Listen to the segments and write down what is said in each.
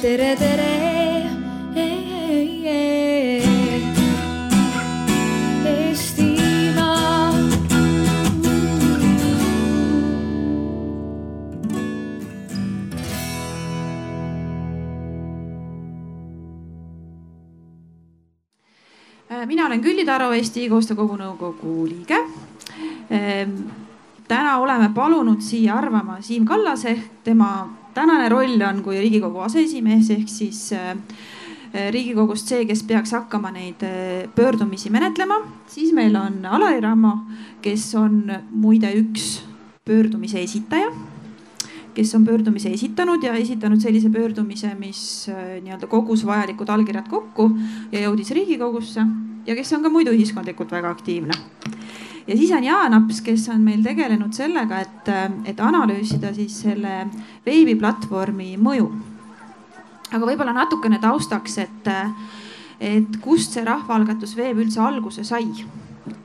tere, tere. Äh, mina olen Külli Taro, Eesti Koostöökogu nõukogu liige. Ähm, täna oleme palunud siia arvama Siim Kallase, tema tänane roll on kui Riigikogu aseesimees ehk siis äh, Riigikogust see, kes peaks hakkama neid äh, pöördumisi menetlema. siis meil on Alari Rammo, kes on muide üks pöördumise esitaja kes on pöördumise esitanud ja esitanud sellise pöördumise, mis äh, nii-öelda kogus vajalikud allkirjad kokku ja jõudis Riigikogusse ja kes on ka muidu ühiskondlikult väga aktiivne. Ja siis on Jaan Aps, kes on meil tegelenud sellega, et, et analüüsida siis selle veebiplatvormi mõju. aga võib-olla natukene taustaks, et, et kust see rahvaalgatus veeb üldse alguse sai.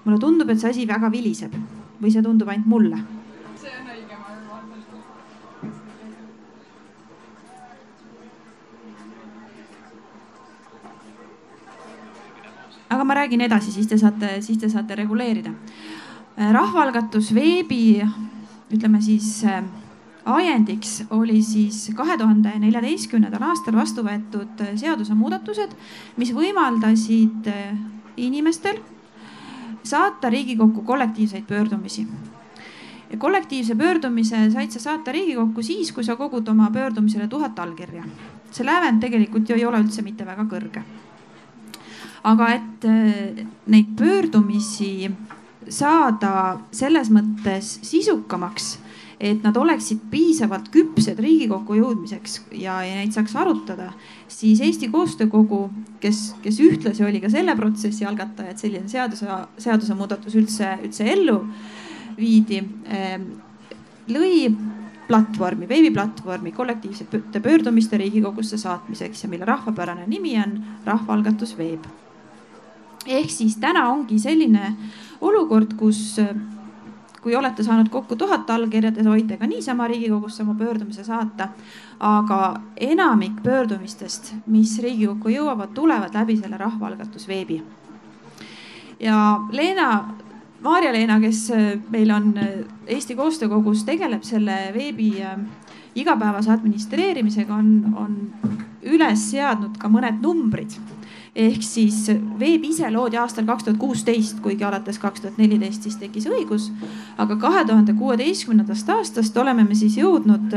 mulle tundub, et see asi väga viliseb või see tundub ainult mulle aga ma räägin edasi, siis te saate, siis te saate reguleerida. Rahvaalgatus veebi, ütleme siis äh, ajendiks oli siis kahe tuhande neljateistkümnendal aastal vastu võetud äh, seadusemuudatused, mis võimaldasid äh, inimestel saata Riigikokku kollektiivseid pöördumisi. kollektiivse pöördumise said sa saata Riigikokku siis, kui sa kogud oma pöördumisele tuhat allkirja. see lävend tegelikult ju ei ole üldse mitte väga kõrge aga et äh, neid pöördumisi saada selles mõttes sisukamaks, et nad oleksid piisavalt küpsed Riigikokku jõudmiseks ja, ja neid saaks arutada, siis Eesti Koostöökogu, kes, kes ühtlasi oli ka selle protsessi algataja, et selline seaduse, seadusemuudatus üldse, üldse ellu viidi, ähm, lõi platvormi, veebiplatvormi kollektiivsete pöördumiste Riigikogusse saatmiseks ja mille rahvapärane nimi on Rahvaalgatus Veeb. Ehk siis täna ongi selline olukord, kus kui olete saanud kokku tuhat allkirja, te võite ka niisama Riigikogusse oma pöördumise saata. aga enamik pöördumistest, mis Riigikokku jõuavad, tulevad läbi selle rahvaalgatus veebi. ja Leena, Maarja-Leena, kes meil on Eesti Koostöökogus, tegeleb selle veebi äh, igapäevase administreerimisega, on, on üles seadnud ka mõned numbrid ehk siis veeb ise loodi aastal kaks tuhat kuusteist, kuigi alates kaks tuhat neliteist siis tekkis õigus. aga kahe tuhande kuueteistkümnendast aastast oleme me siis jõudnud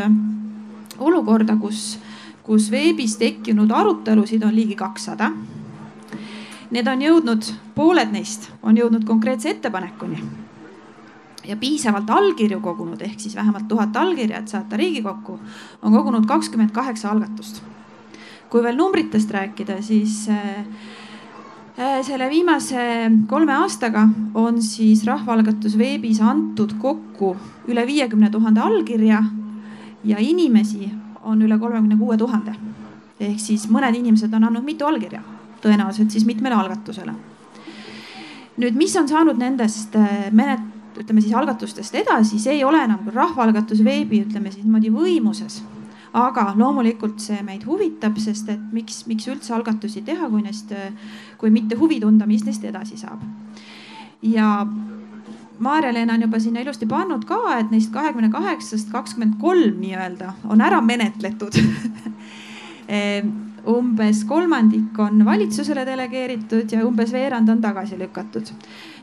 olukorda, kus, kus veebis tekkinud arutelusid on ligi kakssada. Need on jõudnud, pooled neist on jõudnud konkreetse ettepanekuni ja piisavalt allkirju kogunud, ehk siis vähemalt tuhat allkirja, et saata Riigikokku, on kogunud kakskümmend kaheksa algatust kui veel numbritest rääkida, siis äh, äh, selle viimase kolme aastaga on siis Rahvaalgatus veebis antud kokku üle viiekümne tuhande allkirja ja inimesi on üle kolmekümne kuue tuhande. ehk siis mõned inimesed on andnud mitu allkirja, tõenäoliselt siis mitmele algatusele. nüüd, mis on saanud nendest äh, menet-, ütleme siis algatustest edasi, see ei ole enam rahvaalgatus veebi, ütleme siis niimoodi võimuses aga loomulikult see meid huvitab, sest et miks, miks üldse algatusi teha, kui neist, kui mitte huvi tunda, mis neist edasi saab. ja Maarja-Leena on juba sinna ilusti pannud ka, et neist kahekümne kaheksast kakskümmend kolm nii-öelda on ära menetletud umbes kolmandik on valitsusele delegeeritud ja umbes veerand on tagasi lükatud.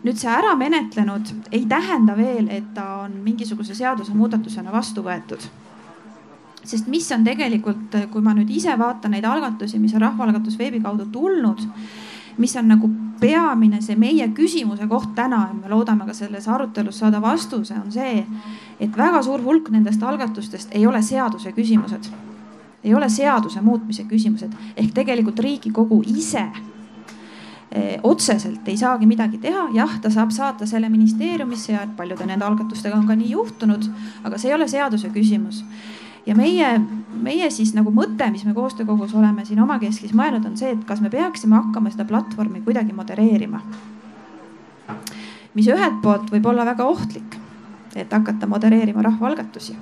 nüüd see ära menetlenud ei tähenda veel, et ta on mingisuguse seadusemuudatusena vastu võetud sest mis on tegelikult, kui ma nüüd ise vaatan neid algatusi, mis on Rahvaalgatus veebi kaudu tulnud, mis on nagu peamine see meie küsimuse koht täna ja me loodame ka selles arutelus saada vastuse, on see, et väga suur hulk nendest algatustest ei ole seaduse küsimused, ei ole seaduse muutmise küsimused. Ehk tegelikult Riigikogu ise eh, otseselt ei saagi midagi teha, jah, ta saab saata selle ministeeriumisse ja paljude nende algatustega on ka nii juhtunud, aga see ei ole seaduse küsimus ja meie, meie siis nagu mõte, mis me koostöökogus oleme siin omakeskis mõelnud, on see, et kas me peaksime hakkama seda platvormi kuidagi modereerima. mis ühelt poolt võib olla väga ohtlik, et hakata modereerima rahvaalgatusi.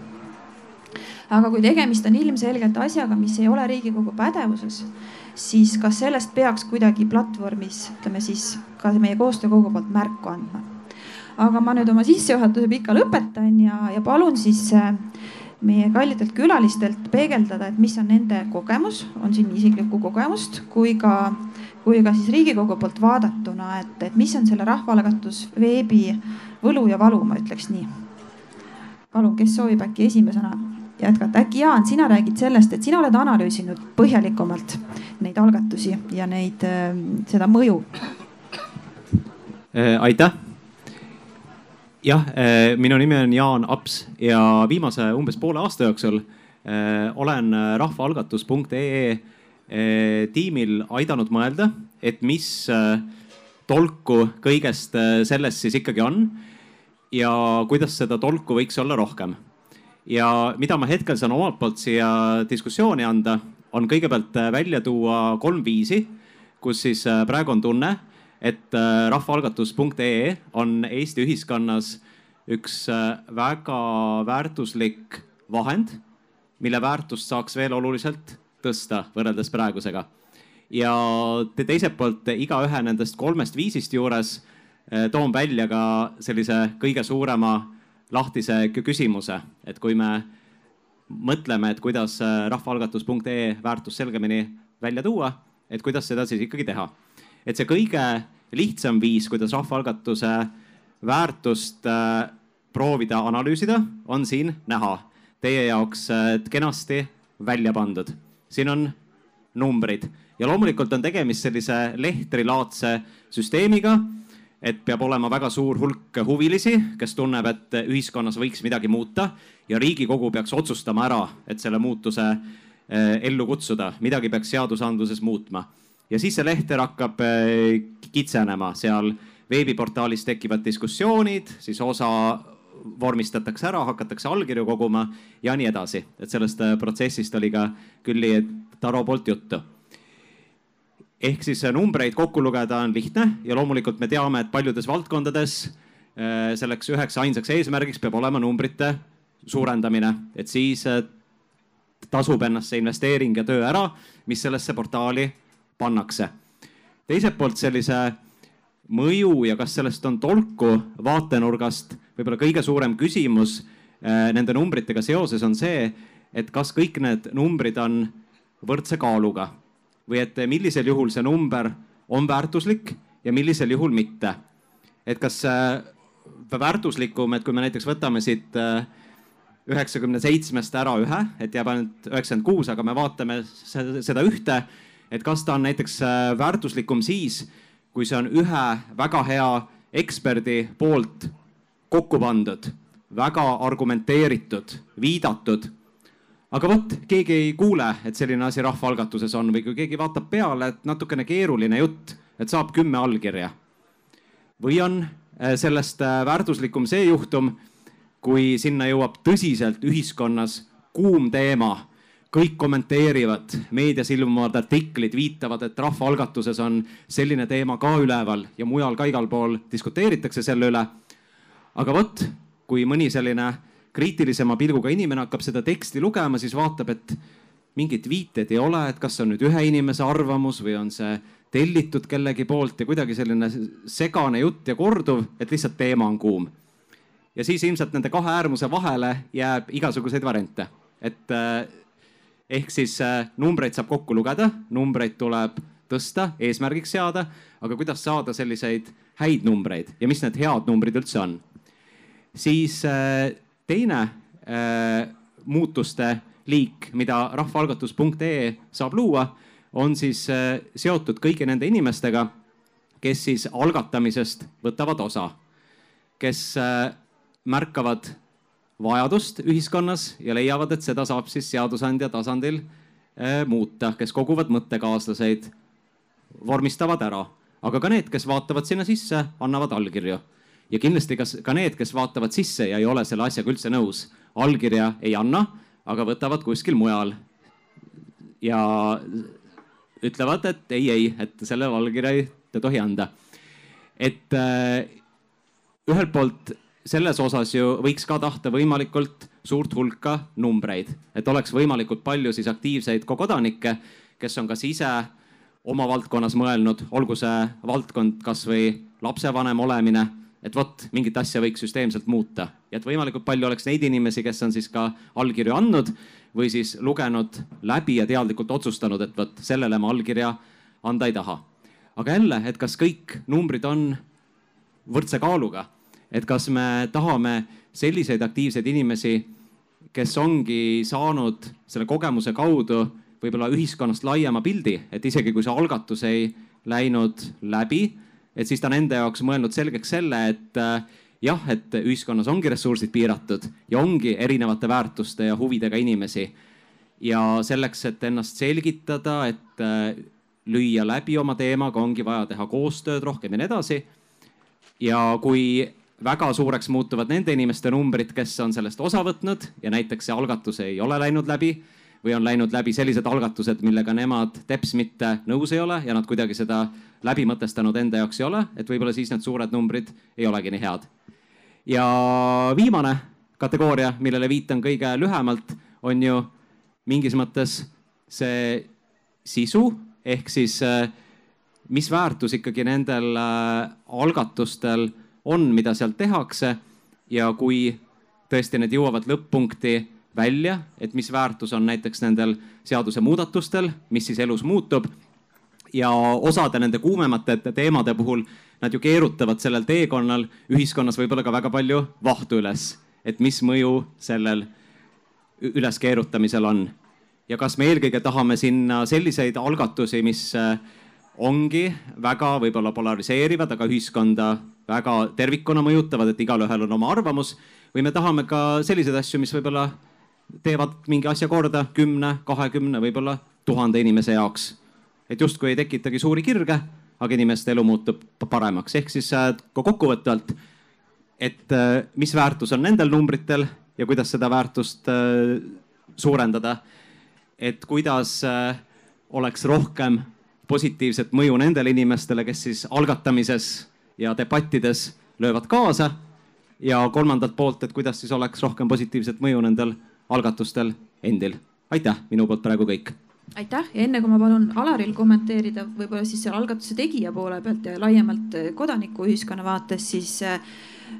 aga kui tegemist on ilmselgelt asjaga, mis ei ole Riigikogu pädevuses, siis kas sellest peaks kuidagi platvormis, ütleme siis ka meie koostöökogu poolt märku andma. aga ma nüüd oma sissejuhatuse pika lõpetan ja, ja palun siis äh, meie kallitelt külalistelt peegeldada, et mis on nende kogemus, on siin isiklikku kogemust kui ka, kui ka siis Riigikogu poolt vaadatuna, et, et mis on selle rahvaalgatus veebi võlu ja valu, ma ütleks nii. palun, kes soovib äkki esimesena jätkata, äkki Jaan, sina räägid sellest, et sina oled analüüsinud põhjalikumalt neid algatusi ja neid, ähm, seda mõju. Äh, aitäh. Jah, äh, minu nimi on Jaan Aps ja viimase umbes poole aasta jooksul äh, olen rahvaalgatus.ee tiimil aidanud mõelda, et mis tolku kõigest sellest siis ikkagi on ja kuidas seda tolku võiks olla rohkem. Ja mida ma hetkel saan omalt poolt siia diskussiooni anda, on kõigepealt välja tuua kolm viisi, kus siis praegu on tunne, et äh, rahvaalgatus.ee on Eesti ühiskonnas üks väga väärtuslik vahend, mille väärtust saaks veel oluliselt tõsta võrreldes praegusega. ja teiselt poolt igaühe nendest kolmest viisist juures toon välja ka sellise kõige suurema lahtise küsimuse, et kui me mõtleme, et kuidas äh, rahvaalgatus.ee väärtust selgemini välja tuua, et kuidas seda siis ikkagi teha. et see kõige lihtsam viis, kuidas rahvaalgatuse väärtust äh, proovida analüüsida, on siin näha teie jaoks äh, kenasti välja pandud. siin on numbrid ja loomulikult on tegemist sellise lehtrilaadse süsteemiga et peab olema väga suur hulk huvilisi, kes tunneb, et ühiskonnas võiks midagi muuta ja Riigikogu peaks otsustama ära, et selle muutuse eh, ellu kutsuda, midagi peaks seadusandluses muutma. Ja siis see lehter hakkab eh, kitsenema, seal veebiportaalis tekivad diskussioonid, siis osa vormistatakse ära, hakatakse allkirju koguma ja nii edasi, et sellest eh, protsessist oli ka Külli Taro poolt juttu. Ehk siis numbreid kokku lugeda on lihtne ja loomulikult me teame, et paljudes valdkondades äh, selleks üheks ainsaks eesmärgiks peab olema numbrite suurendamine, et siis äh, tasub ennast see investeering ja töö ära, mis sellesse portaali pannakse. teiselt poolt sellise mõju ja kas sellest on tolku vaatenurgast võib-olla kõige suurem küsimus äh, nende numbritega seoses on see, et kas kõik need numbrid on võrdse kaaluga või et millisel juhul see number on väärtuslik ja millisel juhul mitte. et kas äh, väärtuslikum, et kui me näiteks võtame siit äh, üheksakümne seitsmest ära ühe, et jääb ainult üheksakümmend kuus, aga me vaatame seda ühte, et kas ta on näiteks äh, väärtuslikum siis, kui see on ühe väga hea eksperdi poolt kokku pandud, väga argumenteeritud, viidatud aga vot, keegi ei kuule, et selline asi rahvaalgatuses on või kui keegi vaatab peale, et natukene keeruline jutt, et saab kümme allkirja. või on äh, sellest äh, väärtuslikum see juhtum, kui sinna jõuab tõsiselt ühiskonnas kuum teema, kõik kommenteerivad, meedias ilmuvad artiklid viitavad, et rahvaalgatuses on selline teema ka üleval ja mujal ka igal pool diskuteeritakse selle üle. aga vot, kui mõni selline kriitilisema pilguga inimene hakkab seda teksti lugema, siis vaatab, et mingit viited ei ole, et kas see on nüüd ühe inimese arvamus või on see tellitud kellegi poolt ja kuidagi selline segane jutt ja korduv, et lihtsalt teema on kuum. ja siis ilmselt nende kahe äärmuse vahele jääb igasuguseid variante, et eh, ehk siis eh, numbreid saab kokku lugeda, numbreid tuleb tõsta, eesmärgiks seada, aga kuidas saada selliseid häid numbreid ja mis need head numbrid üldse on? siis eh, teine äh, muutuste liik, mida rahvaalgatus.ee saab luua, on siis äh, seotud kõigi nende inimestega, kes siis algatamisest võtavad osa, kes äh, märkavad vajadust ühiskonnas ja leiavad, et seda saab siis seadusandja tasandil äh, muuta, kes koguvad mõttekaaslaseid, vormistavad ära, aga ka need, kes vaatavad sinna sisse, annavad allkirju ja kindlasti kas ka need, kes vaatavad sisse ja ei ole selle asjaga üldse nõus, allkirja ei anna, aga võtavad kuskil mujal. ja ütlevad, et ei, ei, et selle allkirja ei tohi anda. et äh, ühelt poolt selles osas ju võiks ka tahta võimalikult suurt hulka numbreid, et oleks võimalikult palju siis aktiivseid kodanikke, kes on kas ise oma valdkonnas mõelnud, olgu see valdkond kasvõi lapsevanem olemine, et vot mingit asja võiks süsteemselt muuta ja et võimalikult palju oleks neid inimesi, kes on siis ka allkirju andnud või siis lugenud läbi ja teadlikult otsustanud, et vot sellele ma allkirja anda ei taha. aga jälle, et kas kõik numbrid on võrdse kaaluga, et kas me tahame selliseid aktiivseid inimesi, kes ongi saanud selle kogemuse kaudu võib-olla ühiskonnast laiema pildi, et isegi kui see algatus ei läinud läbi, et siis ta on enda jaoks mõelnud selgeks selle, et äh, jah, et ühiskonnas ongi ressursid piiratud ja ongi erinevate väärtuste ja huvidega inimesi. ja selleks, et ennast selgitada, et äh, lüüa läbi oma teemaga, ongi vaja teha koostööd rohkem ja nii edasi. ja kui väga suureks muutuvad nende inimeste numbrid, kes on sellest osa võtnud ja näiteks see algatus ei ole läinud läbi või on läinud läbi sellised algatused, millega nemad teps mitte nõus ei ole ja nad kuidagi seda läbi mõtestanud enda jaoks ei ole, et võib-olla siis need suured numbrid ei olegi nii head. ja viimane kategooria, millele viitan kõige lühemalt, on ju mingis mõttes see sisu ehk siis mis väärtus ikkagi nendel äh, algatustel on, mida seal tehakse ja kui tõesti need jõuavad lõpp-punkti välja, et mis väärtus on näiteks nendel seadusemuudatustel, mis siis elus muutub. ja osade nende kuumemate teemade puhul nad ju keerutavad sellel teekonnal ühiskonnas võib-olla ka väga palju vahtu üles, et mis mõju sellel üleskeerutamisel on. ja kas me eelkõige tahame sinna selliseid algatusi, mis äh, ongi väga võib-olla polariseerivad, aga ühiskonda väga tervikuna mõjutavad, et igalühel on oma arvamus või me tahame ka selliseid asju, mis võib-olla teevad mingi asja korda kümne, kahekümne, võib-olla tuhande inimese jaoks. et justkui ei tekitagi suuri kirge, aga inimeste elu muutub paremaks, ehk siis äh, ka kokkuvõtvalt, et äh, mis väärtus on nendel numbritel ja kuidas seda väärtust äh, suurendada. et kuidas oleks rohkem positiivset mõju nendele inimestele, kes siis algatamises ja debattides löövad kaasa ja kolmandalt poolt, et kuidas siis oleks rohkem positiivset mõju nendel algatustel endil. aitäh, minu poolt praegu kõik aitäh ja enne kui ma palun Alaril kommenteerida võib-olla siis selle algatuse tegija poole pealt ja laiemalt eh, kodanikuühiskonna vaates, siis eh,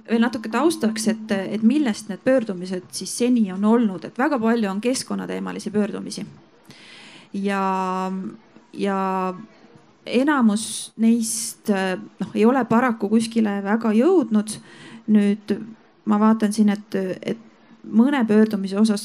veel natuke taustaks, et, et millest need pöördumised siis seni on olnud, et väga palju on keskkonnateemalisi pöördumisi. ja, ja enamus neist eh, noh, ei ole paraku kuskile väga jõudnud. nüüd ma vaatan siin, et, et mõne pöördumise osas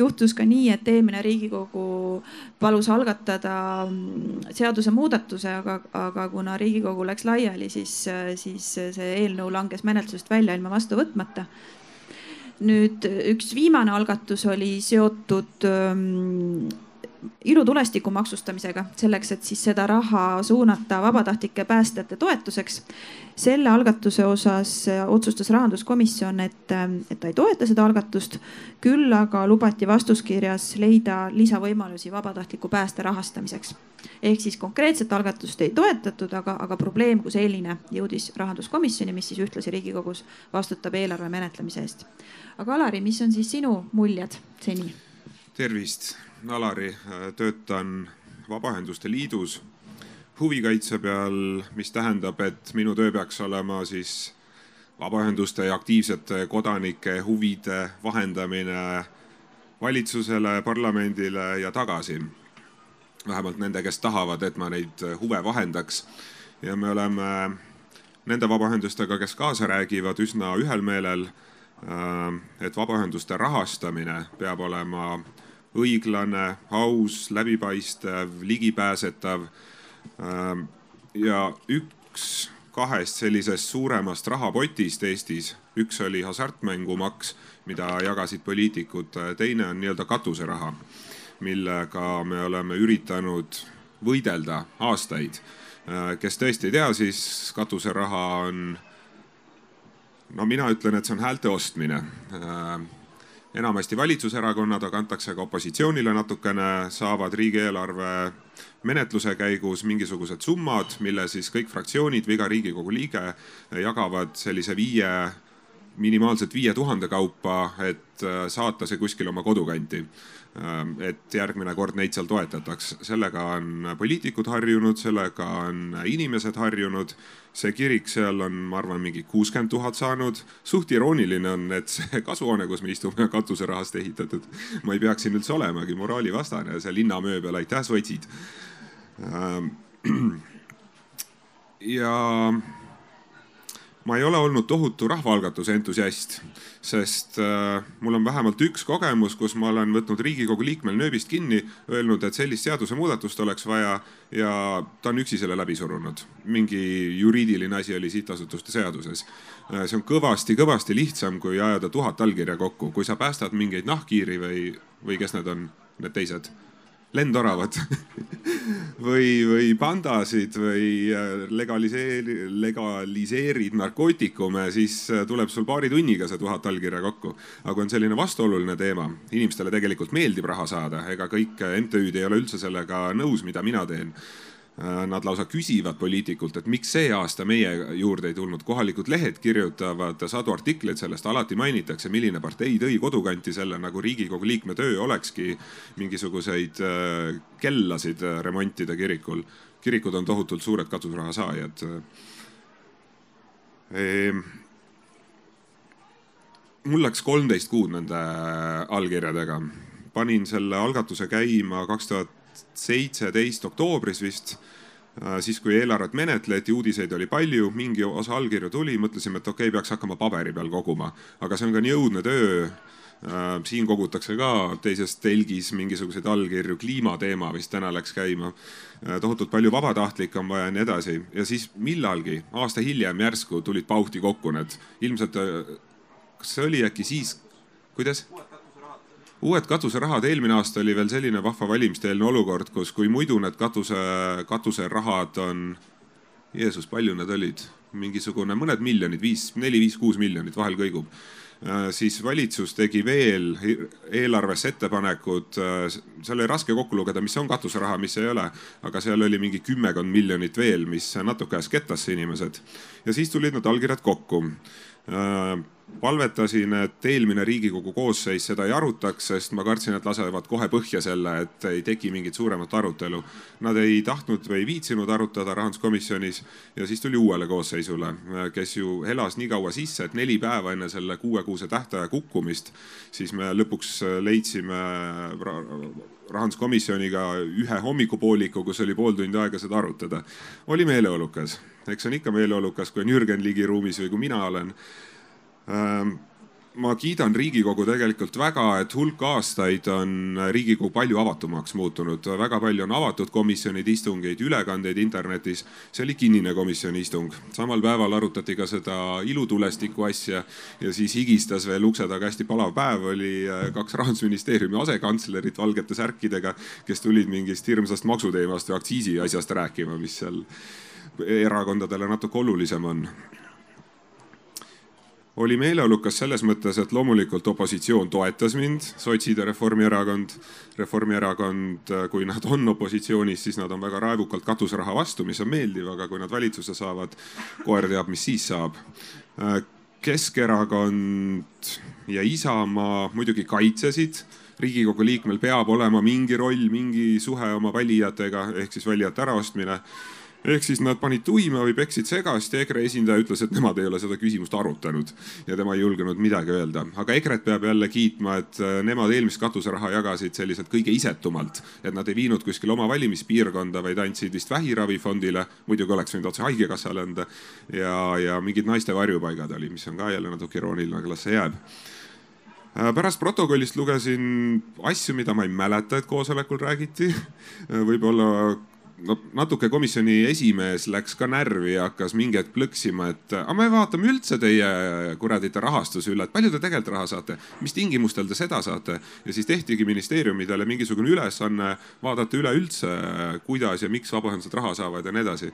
juhtus ka nii, et eelmine Riigikogu palus algatada mm, seadusemuudatuse, aga, aga kuna Riigikogu läks laiali, siis, siis see eelnõu langes menetlusest välja ilma vastu võtmata. nüüd üks viimane algatus oli seotud ähm, ilutulestiku maksustamisega, selleks, et siis seda raha suunata vabatahtlike päästjate toetuseks. selle algatuse osas otsustas rahanduskomisjon, et, et ta ei toeta seda algatust. küll aga lubati vastuskirjas leida lisavõimalusi vabatahtliku pääste rahastamiseks. ehk siis konkreetset algatust ei toetatud, aga, aga probleem kui selline jõudis rahanduskomisjoni, mis siis ühtlasi Riigikogus vastutab eelarve menetlemise eest. aga Alari, mis on siis sinu muljed seni? tervist Alari, äh, töötan Vabaühenduste Liidus huvikaitse peal, mis tähendab, et minu töö peaks olema siis vabaühenduste ja aktiivsete kodanike huvide vahendamine valitsusele, parlamendile ja tagasi. vähemalt nende, kes tahavad, et ma neid huve vahendaks. ja me oleme nende vabaühendustega, kes kaasa räägivad, üsna ühel meelel, äh, et vabaühenduste rahastamine peab olema õiglane, aus, läbipaistev, ligipääsetav. Ähm, ja üks kahest sellisest suuremast rahapotist Eestis, üks oli hasartmängumaks, mida jagasid poliitikud, teine on nii-öelda katuseraha, millega me oleme üritanud võidelda aastaid. Äh, kes tõesti ei tea, siis katuseraha on no mina ütlen, et see on häälte ostmine äh, enamasti valitsuserakonnad, aga antakse ka opositsioonile natukene, saavad riigieelarve menetluse käigus mingisugused summad, mille siis kõik fraktsioonid või iga Riigikogu liige jagavad sellise viie minimaalselt viie tuhande kaupa, et saata see kuskile oma kodukanti et järgmine kord neid seal toetataks. sellega on poliitikud harjunud, sellega on inimesed harjunud. see kirik seal on, ma arvan, mingi kuuskümmend tuhat saanud. suht irooniline on, et see kasuhoone, kus me istume, on katuserahast ehitatud. ma ei peaks siin üldse olemagi moraalivastane, see linnamööbel, aitäh, sotsid. Ähm, ja ma ei ole olnud tohutu rahvaalgatuse entusiast, sest äh, mul on vähemalt üks kogemus, kus ma olen võtnud Riigikogu liikmel nööbist kinni, öelnud, et sellist seadusemuudatust oleks vaja ja ta on üksi selle läbi surunud. mingi juriidiline asi oli sihtasutuste seaduses. Äh, see on kõvasti-kõvasti lihtsam, kui ajada tuhat allkirja kokku, kui sa päästad mingeid nahkhiiri või, või kes need on, need teised lendoravad või, või pandasid või äh, legaliseeri-, legaliseerid narkootikume, siis äh, tuleb sul paari tunniga see tuhat allkirja kokku. aga kui on selline vastuoluline teema, inimestele tegelikult meeldib raha saada, ega kõik MTÜ-d ei ole üldse sellega nõus, mida mina teen. Äh, nad lausa küsivad poliitikult, et miks see aasta meie juurde ei tulnud. kohalikud lehed kirjutavad sadu artikleid sellest, alati mainitakse, milline partei tõi kodukanti selle, nagu Riigikogu liikme töö olekski mingisuguseid äh, kellasid äh, remontida kirikul. kirikud on tohutult suured katusraha saajad ehm, mul läks kolmteist kuud nende allkirjadega. panin selle algatuse käima kaks tuhat seitseteist oktoobris vist äh, siis, kui eelarvet menetleti, uudiseid oli palju, mingi osa allkirju tuli, mõtlesime, et okei okay,, peaks hakkama paberi peal koguma, aga see on ka nii õudne töö. Äh, siin kogutakse ka teises telgis mingisuguseid allkirju, kliimateema vist täna läks käima. Äh, tohutult palju vabatahtlikke on vaja ja nii edasi ja siis millalgi aasta hiljem järsku tulid pauhti kokku need, ilmselt kas see oli äkki siis, kuidas? Uued katuserahad, eelmine aasta oli veel selline vahva valimiste-eelne olukord, kus, kui muidu need katuse, katuserahad on, Jeesus, palju need olid, mingisugune mõned miljonid, viis, neli, viis, kuus miljonit, vahel kõigub. Äh, siis valitsus tegi veel eelarvesse ettepanekud, äh, seal oli raske kokku lugeda, mis on katuseraha, mis ei ole, aga seal oli mingi kümmekond miljonit veel, mis natuke ajas kettasse inimesed. ja siis tulid need allkirjad kokku. Äh, palvetasin, et eelmine Riigikogu koosseis seda ei arutaks, sest ma kartsin, et lasevad kohe põhja selle, et ei teki mingit suuremat arutelu. Nad ei tahtnud või ei viitsinud arutada rahanduskomisjonis ja siis tuli uuele koosseisule, kes ju elas nii kaua sisse, et neli päeva enne selle kuuekuuse tähtaja kukkumist, siis me lõpuks leidsime rahanduskomisjoniga ühe hommikupooliku, kus oli pool tundi aega seda arutada. oli meeleolukas, eks see on ikka meeleolukas, kui on Jürgen Ligi ruumis või kui mina olen ma kiidan Riigikogu tegelikult väga, et hulk aastaid on Riigikogu palju avatumaks muutunud, väga palju on avatud komisjonide istungeid, ülekandeid internetis. see oli kinnine komisjoni istung, samal päeval arutati ka seda ilutulestiku asja ja siis higistas veel ukse taga hästi palav päev, oli äh, kaks rahandusministeeriumi asekantslerit valgete särkidega, kes tulid mingist hirmsast maksuteemast või aktsiisi asjast rääkima, mis seal erakondadele natuke olulisem on oli meeleolukas selles mõttes, et loomulikult opositsioon toetas mind, sotsid ja Reformierakond. Reformierakond, kui nad on opositsioonis, siis nad on väga raevukalt katuseraha vastu, mis on meeldiv, aga kui nad valitsuse saavad, koer teab, mis siis saab. Keskerakond ja Isamaa muidugi kaitsesid riigikogu liikmel peab olema mingi roll, mingi suhe oma valijatega ehk siis valijate äraostmine ehk siis nad panid tuima või peksid segasti, EKRE esindaja ütles, et nemad ei ole seda küsimust arutanud ja tema ei julgenud midagi öelda. aga EKRE-t peab jälle kiitma, et äh, nemad eelmist katuseraha jagasid selliselt kõige isetumalt, et nad ei viinud kuskile oma valimispiirkonda, vaid andsid vist vähiravifondile, muidugi oleks võinud otse haigekassale anda ja, ja mingid naiste varjupaigad oli, mis on ka jälle natuke irooniline, aga las see jääb äh, pärast protokollist lugesin asju, mida ma ei mäleta, et koosolekul räägiti. võib-olla no natuke komisjoni esimees läks ka närvi ja hakkas mingi hetk plõksima, et aga me vaatame üldse teie kuradite rahastuse üle, et palju te tegelikult raha saate, mis tingimustel te seda saate. ja siis tehtigi ministeeriumidele mingisugune ülesanne vaadata üleüldse, kuidas ja miks vabaühendused raha saavad ja nii edasi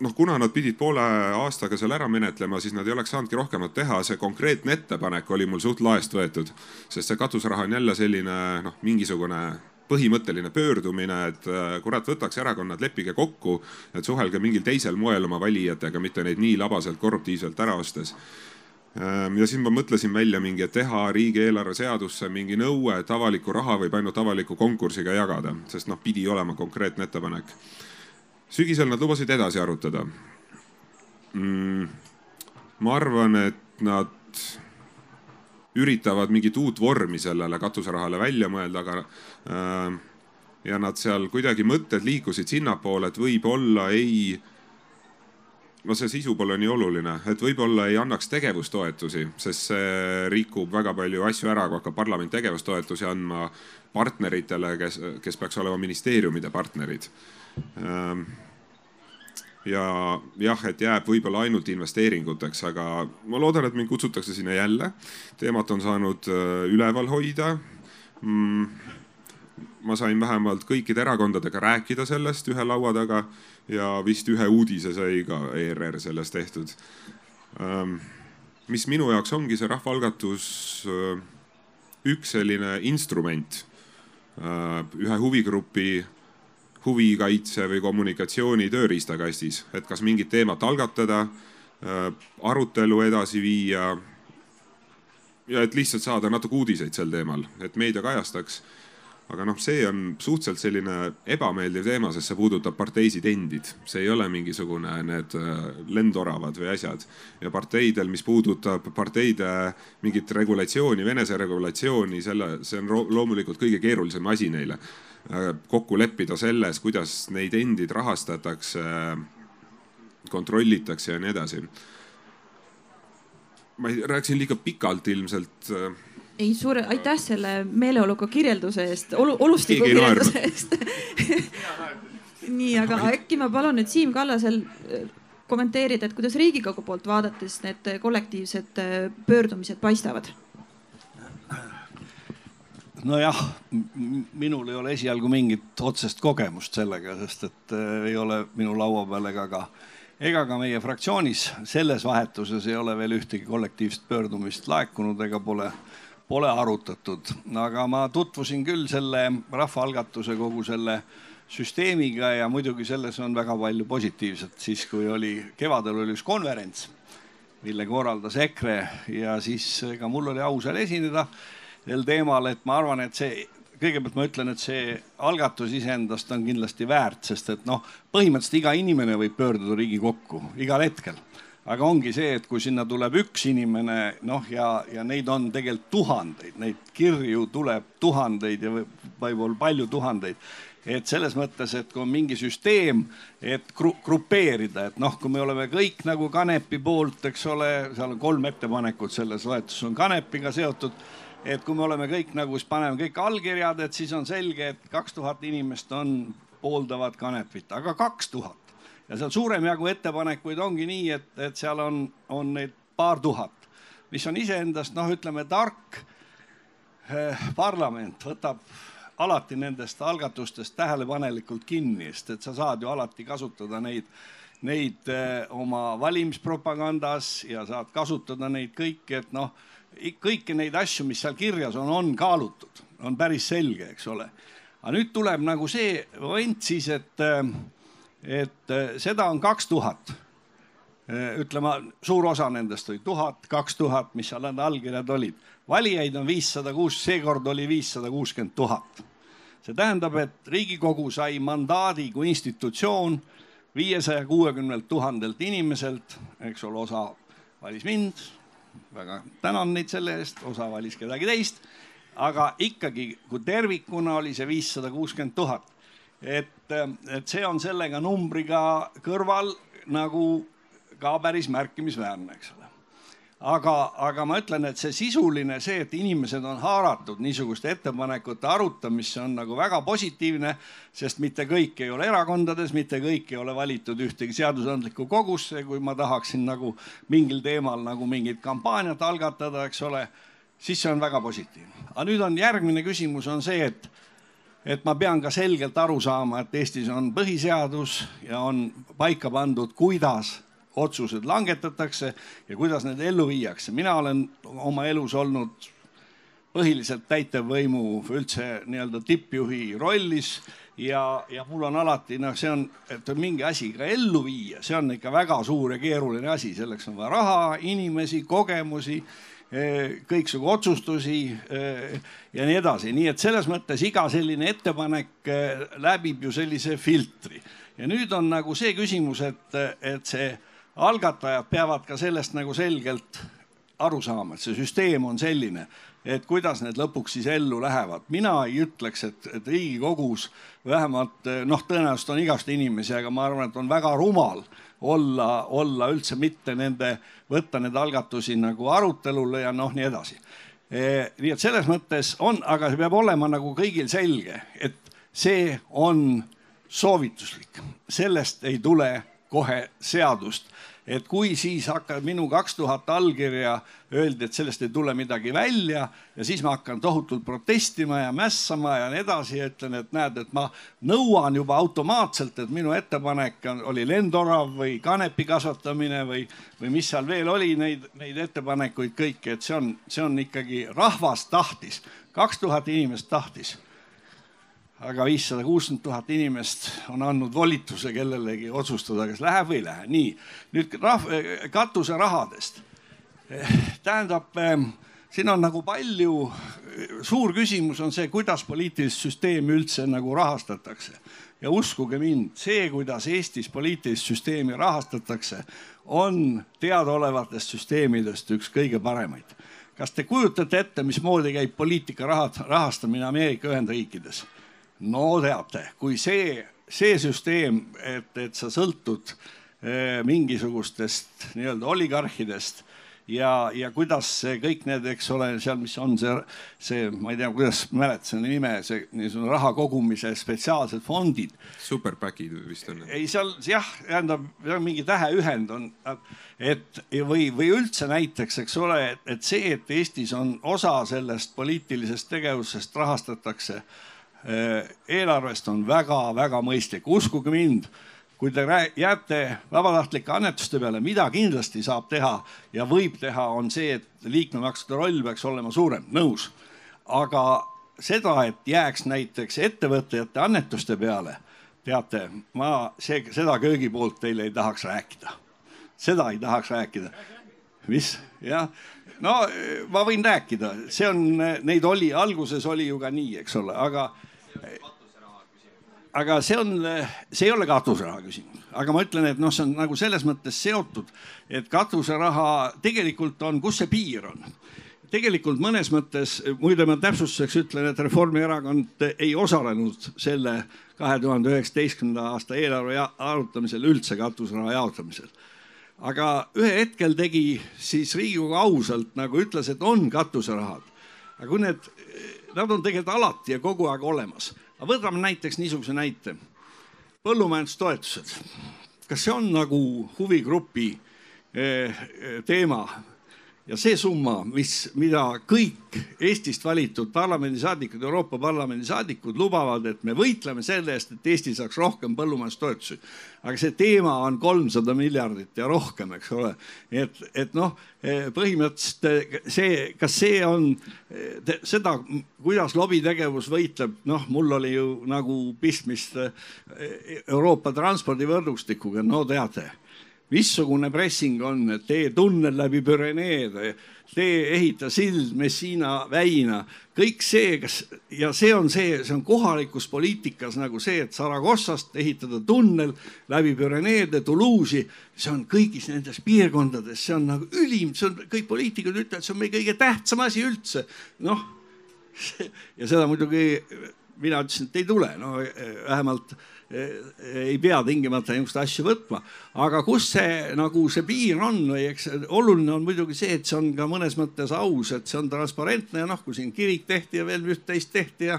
noh, kuna nad pidid poole aastaga seal ära menetlema, siis nad ei oleks saanudki rohkemat teha. see konkreetne ettepanek oli mul suht laest võetud, sest see katuseraha on jälle selline noh, mingisugune põhimõtteline pöördumine, et äh, kurat, võtaks erakonnad, leppige kokku, et suhelge mingil teisel moel oma valijatega, mitte neid nii labaselt korruptiivselt ära ostes Ehm, ja siis ma mõtlesin välja mingi, et teha riigieelarve seadusse mingi nõue, et avalikku raha võib ainult avaliku konkursiga jagada, sest noh, pidi olema konkreetne ettepanek. sügisel nad lubasid edasi arutada mm,. ma arvan, et nad üritavad mingit uut vormi sellele katuserahale välja mõelda, aga äh, ja nad seal kuidagi mõtted liikusid sinnapoole, et võib-olla ei no see sisu pole nii oluline, et võib-olla ei annaks tegevustoetusi, sest see rikub väga palju asju ära, kui hakkab parlament tegevustoetusi andma partneritele, kes, kes peaks olema ministeeriumide partnerid. Ehm, ja jah, et jääb võib-olla ainult investeeringuteks, aga ma loodan, et mind kutsutakse sinna jälle. teemat on saanud äh, üleval hoida mm, ma sain vähemalt kõikide erakondadega rääkida sellest ühe laua taga ja vist ühe uudise sai ka ERR sellest tehtud. Ähm, mis minu jaoks ongi see rahvaalgatus, äh, üks selline instrument äh, ühe huvigrupi huvikaitse või kommunikatsiooni tööriistakastis, et kas mingit teemat algatada, äh, arutelu edasi viia. ja et lihtsalt saada natuke uudiseid sel teemal, et meedia kajastaks aga noh, see on suhteliselt selline ebameeldiv teema, sest see puudutab parteisid endid, see ei ole mingisugune need äh, lendoravad või asjad. ja parteidel, mis puudutab parteide mingit regulatsiooni, venese regulatsiooni, selle, see on loomulikult kõige keerulisem asi neile. Äh, kokku leppida selles, kuidas neid endid rahastatakse, kontrollitakse ja nii edasi. ma rääkisin liiga pikalt ilmselt äh, ei, suure, aitäh selle meeleoluka kirjelduse eest, olu, olustiku kirjelduse eest nii, aga äkki ma palun nüüd Siim Kallasel äh, kommenteerida, et kuidas Riigikogu poolt vaadates need kollektiivsed pöördumised paistavad? Nojah, minul ei ole esialgu mingit otsest kogemust sellega, sest et äh, ei ole minu laua peal ega ka ega ka meie fraktsioonis. Selles vahetuses ei ole veel ühtegi kollektiivset pöördumist laekunud ega pole pole arutatud, aga ma tutvusin küll selle rahvaalgatuse kogu selle süsteemiga ja muidugi selles on väga palju positiivset, siis kui oli, kevadel oli üks konverents, mille korraldas EKRE ja siis ka mul oli au seal esineda sel teemal, et ma arvan, et see, kõigepealt ma ütlen, et see algatus iseendast on kindlasti väärt, sest et noh, põhimõtteliselt iga inimene võib pöörduda Riigikokku igal hetkel aga ongi see, et kui sinna tuleb üks inimene, noh, ja, ja neid on tegelikult tuhandeid, neid kirju tuleb tuhandeid ja võib-olla palju tuhandeid et selles mõttes, et kui on mingi süsteem, et gru grupeerida, et noh, kui me oleme kõik nagu Kanepi poolt, eks ole, seal on kolm ettepanekut selles loetuses on Kanepiga seotud. Et kui me oleme kõik nagu, siis paneme kõik allkirjad, et siis on selge, et kaks tuhat inimest on, pooldavad Kanepit, aga kaks tuhat. Ja seal suurem jagu ettepanekuid ongi nii, et, et seal on, on neid paar tuhat, mis on iseendast noh, ütleme tark eh, parlament võtab alati nendest algatustest tähelepanelikult kinni, sest et sa saad ju alati kasutada neid, neid eh, oma valimispropagandas ja saad kasutada neid kõiki, et noh, kõiki neid asju, mis seal kirjas on, on kaalutud, on päris selge, eks ole. aga nüüd tuleb nagu see moment siis, et äh, et eh, seda on kaks tuhat. Eh, ütleme, suur osa nendest oli tuhat, kaks tuhat, mis seal need allkirjad olid. valijaid on viissada kuus, seekord oli viissada kuuskümmend tuhat. see tähendab, et Riigikogu sai mandaadi kui institutsioon viiesaja kuuekümnelt tuhandelt inimeselt, eks ole, osa valis mind, väga tänan neid selle eest, osa valis kedagi teist, aga ikkagi, kui tervikuna oli see viissada kuuskümmend tuhat et, et see on sellega numbriga kõrval nagu ka päris märkimisväärne, eks. Aga, aga ma ütlen, et see sisuline, see, et inimesed on haaratud niisuguste ettepanekute arutamisse, on nagu väga positiivne, sest mitte kõik ei ole erakondades, mitte kõik ei ole valitud ühtegi seadusandlikku kogusse, kui ma tahaksin nagu mingil teemal nagu mingit kampaaniat algatada, eks ole, siis see on väga positiivne. aga nüüd on järgmine küsimus on see, et et ma pean ka selgelt aru saama, et Eestis on põhiseadus ja on paika pandud, kuidas otsused langetatakse ja kuidas need ellu viiakse. mina olen oma elus olnud põhiliselt täitevvõimu üldse nii-öelda tippjuhi rollis ja, ja mul on alati noh, see on, et mingi asi ka ellu viia, see on ikka väga suur ja keeruline asi, selleks on vaja raha, inimesi, kogemusi eh, kõiksugu otsustusi eh, ja nii edasi, nii et selles mõttes iga selline ettepanek eh, läbib ju sellise filtri. Ja nüüd on nagu see küsimus, et, et see algatajad peavad ka sellest nagu selgelt aru saama, et see süsteem on selline et kuidas need lõpuks siis ellu lähevad. mina ei ütleks, et, et Riigikogus vähemalt noh, tõenäoliselt on igast inimesi, aga ma arvan, et on väga rumal olla, olla üldse mitte nende, võtta neid algatusi nagu arutelule ja noh, nii edasi e,. nii et selles mõttes on, aga see peab olema nagu kõigil selge, et see on soovituslik, sellest ei tule kohe seadust et kui siis hakkab minu kaks tuhat allkirja, öeldi, et sellest ei tule midagi välja ja siis ma hakkan tohutult protestima ja mässama ja nii edasi ja ütlen, et näed, et ma nõuan juba automaatselt, et minu ettepanek on, oli lendorav või kanepi kasvatamine või, või mis seal veel oli, neid, neid ettepanekuid kõiki, et see on, see on ikkagi rahvas tahtis, kaks tuhat inimest tahtis aga viissada kuuskümmend tuhat inimest on andnud volituse kellelegi otsustada, kas läheb või ei lähe. nii, nüüd rahv-, katuserahadest. tähendab, ähm, siin on nagu palju, suur küsimus on see, kuidas poliitilist süsteemi üldse nagu rahastatakse. ja uskuge mind, see, kuidas Eestis poliitilist süsteemi rahastatakse, on teadaolevatest süsteemidest üks kõige paremaid. kas te kujutate ette, mismoodi käib poliitika rahastamine Ameerika Ühendriikides? No teate, kui see, see süsteem, et, et sa sõltud eh, mingisugustest nii-öelda oligarhidest ja, ja kuidas see kõik need, eks ole, seal, mis on see, see, ma ei tea, kuidas mäletan selle nime, see niisugune raha kogumise spetsiaalsed fondid. Superbackid vist on. ei, seal jah, tähendab mingi täheühend on, et või, või üldse näiteks, eks ole, et see, et Eestis on osa sellest poliitilisest tegevusest rahastatakse Äh, eelarvest on väga-väga mõistlik, uskuge mind, kui te jääte vabatahtlike annetuste peale, mida kindlasti saab teha ja võib teha, on see, et liikmemaksude roll peaks olema suurem, nõus. aga seda, et jääks näiteks ettevõtjate annetuste peale, teate, ma see, seda köögipoolt teile ei tahaks rääkida. seda ei tahaks rääkida. mis, jah no ma võin rääkida, see on, neid oli, alguses oli ju ka nii, eks ole, aga aga see on, see ei ole katuseraha küsimus, aga ma ütlen, et noh, see on nagu selles mõttes seotud, et katuseraha tegelikult on, kus see piir on tegelikult mõnes mõttes, muide ma täpsustuseks ütlen, et Reformierakond ei osalenud selle kahe tuhande üheksateistkümnenda aasta eelarve arutamisel üldse katuseraha jaotamisel. aga ühel hetkel tegi siis Riigikogu ausalt nagu ütles, et on katuserahad. aga kui need nad on tegelikult alati ja kogu aeg olemas. aga võtame näiteks niisuguse näite. põllumajandustoetused. kas see on nagu huvigrupi eh, eh, teema? Ja see summa, mis, mida kõik Eestist valitud parlamendisaadikud, Euroopa Parlamendi saadikud lubavad, et me võitleme selle eest, et Eesti saaks rohkem põllumajandustoetusi. aga see teema on kolmsada miljardit ja rohkem, eks ole. et, et noh, põhimõtteliselt see, kas see on seda, kuidas lobitegevus võitleb, noh, mul oli ju nagu pistmist Euroopa transpordivõrgustikuga, no teate missugune pressing on, tee tunnel läbi Püreneede, tee ehita sild Messina väina, kõik see, kas ja see on see, see on kohalikus poliitikas nagu see, et Saragossast ehitada tunnel läbi Püreneede Toulouse'i, see on kõigis nendes piirkondades, see on nagu ülim, see on, kõik poliitikud ütlevad, see on meie kõige tähtsam asi üldse. noh, ja seda muidugi mina ütlesin, et ei tule, no vähemalt ei pea tingimata niisuguseid asju võtma, aga kus see nagu see piir on või eks oluline on muidugi see, et see on ka mõnes mõttes aus, et see on transparentne ja noh, kui siin kirik tehti ja veel üht-teist tehti ja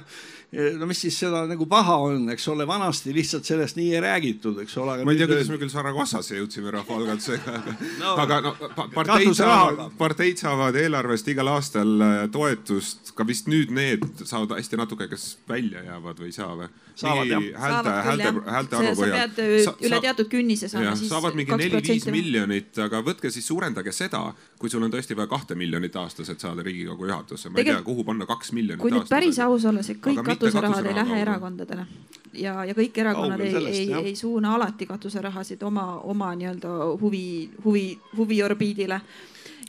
no mis siis seda nagu paha on, eks ole, vanasti lihtsalt sellest nii ei räägitud, eks ole. ma ei tea, kuidas me küll Saragossasse jõudsime rahvaalgatusega, aga no, aga no parteid saavad, parteid saavad eelarvest igal aastal äh, toetust, ka vist nüüd need saavad hästi natuke kas välja välja jäävad või ei saa või? saavad jah. häälte, häälte, häälte arvu põhjal. sa pead üle teatud künnise saama siis. saavad mingi neli-viis miljonit, aga võtke siis suurendage seda, kui sul on tõesti vaja kahte miljonit aastas, et saada Riigikogu juhatusse. ma ei tea, kuhu panna kaks miljonit aastas. kui nüüd päris aus olla, see kõik katuserahad ei lähe erakondadele ja, ja kõik erakonnad ei, ei, ei suuna alati katuserahasid oma, oma nii-öelda huvi, huvi, huviorbiidile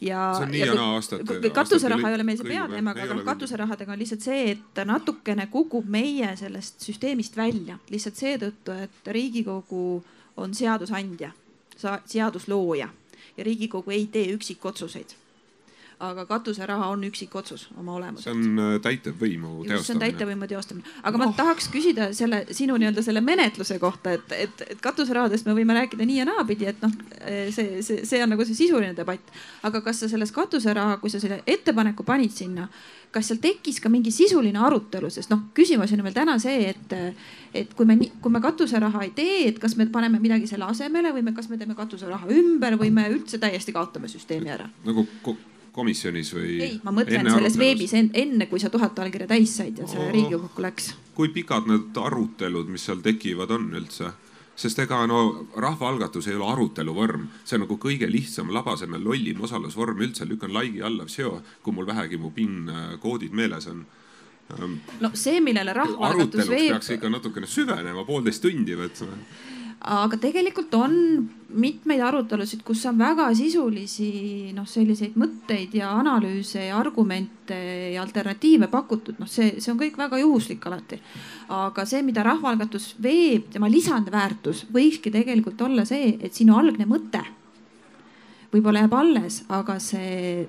ja. see on nii ja naa aastate. katuseraha ei ole meil see peateema, aga katuserahadega on lihtsalt see, et natukene kukub meie sellest süsteemist välja lihtsalt seetõttu, et Riigikogu on seadusandja, seaduslooja ja Riigikogu ei tee üksikotsuseid aga katuseraha on üksikotsus oma olemuselt. see on äh, täitevvõimu teostamine. see on täitevvõimu teostamine, aga oh. ma tahaks küsida selle sinu nii-öelda selle menetluse kohta, et, et, et katuserahadest me võime rääkida nii ja naapidi, et noh, see, see, see on nagu see sisuline debatt. aga kas sa selles katuseraha, kui sa selle ettepaneku panid sinna, kas seal tekkis ka mingi sisuline arutelu, sest noh, küsimus on ju meil täna see, et, et kui me, kui me katuseraha ei tee, et kas me paneme midagi selle asemele või me, kas me teeme katuseraha ümber või me üldse täiesti kaotame süsteemi ära? nagu komisjonis või? ei, ma mõtlen selles veebis enne, kui sa tuhat allkirja täis said ja see Riigikokku läks. kui pikad need arutelud, mis seal tekivad, on üldse? sest ega no rahvaalgatus ei ole arutelu vorm, see on nagu kõige lihtsam, labasem ja lollim osalusvorm üldse, lükkan like'i alla, kui mul vähegi mu PIN koodid meeles on ehm, no see, millele rahvaalgatus veeb. peaks ikka natukene süvenema, poolteist tundi võtma aga tegelikult on mitmeid arutelusid, kus on väga sisulisi noh, selliseid mõtteid ja analüüse ja argumente ja alternatiive pakutud, noh, see, see on kõik väga juhuslik alati. aga see, mida rahvaalgatus veeb, tema lisandväärtus võikski tegelikult olla see, et sinu algne mõte võib-olla jääb alles, aga see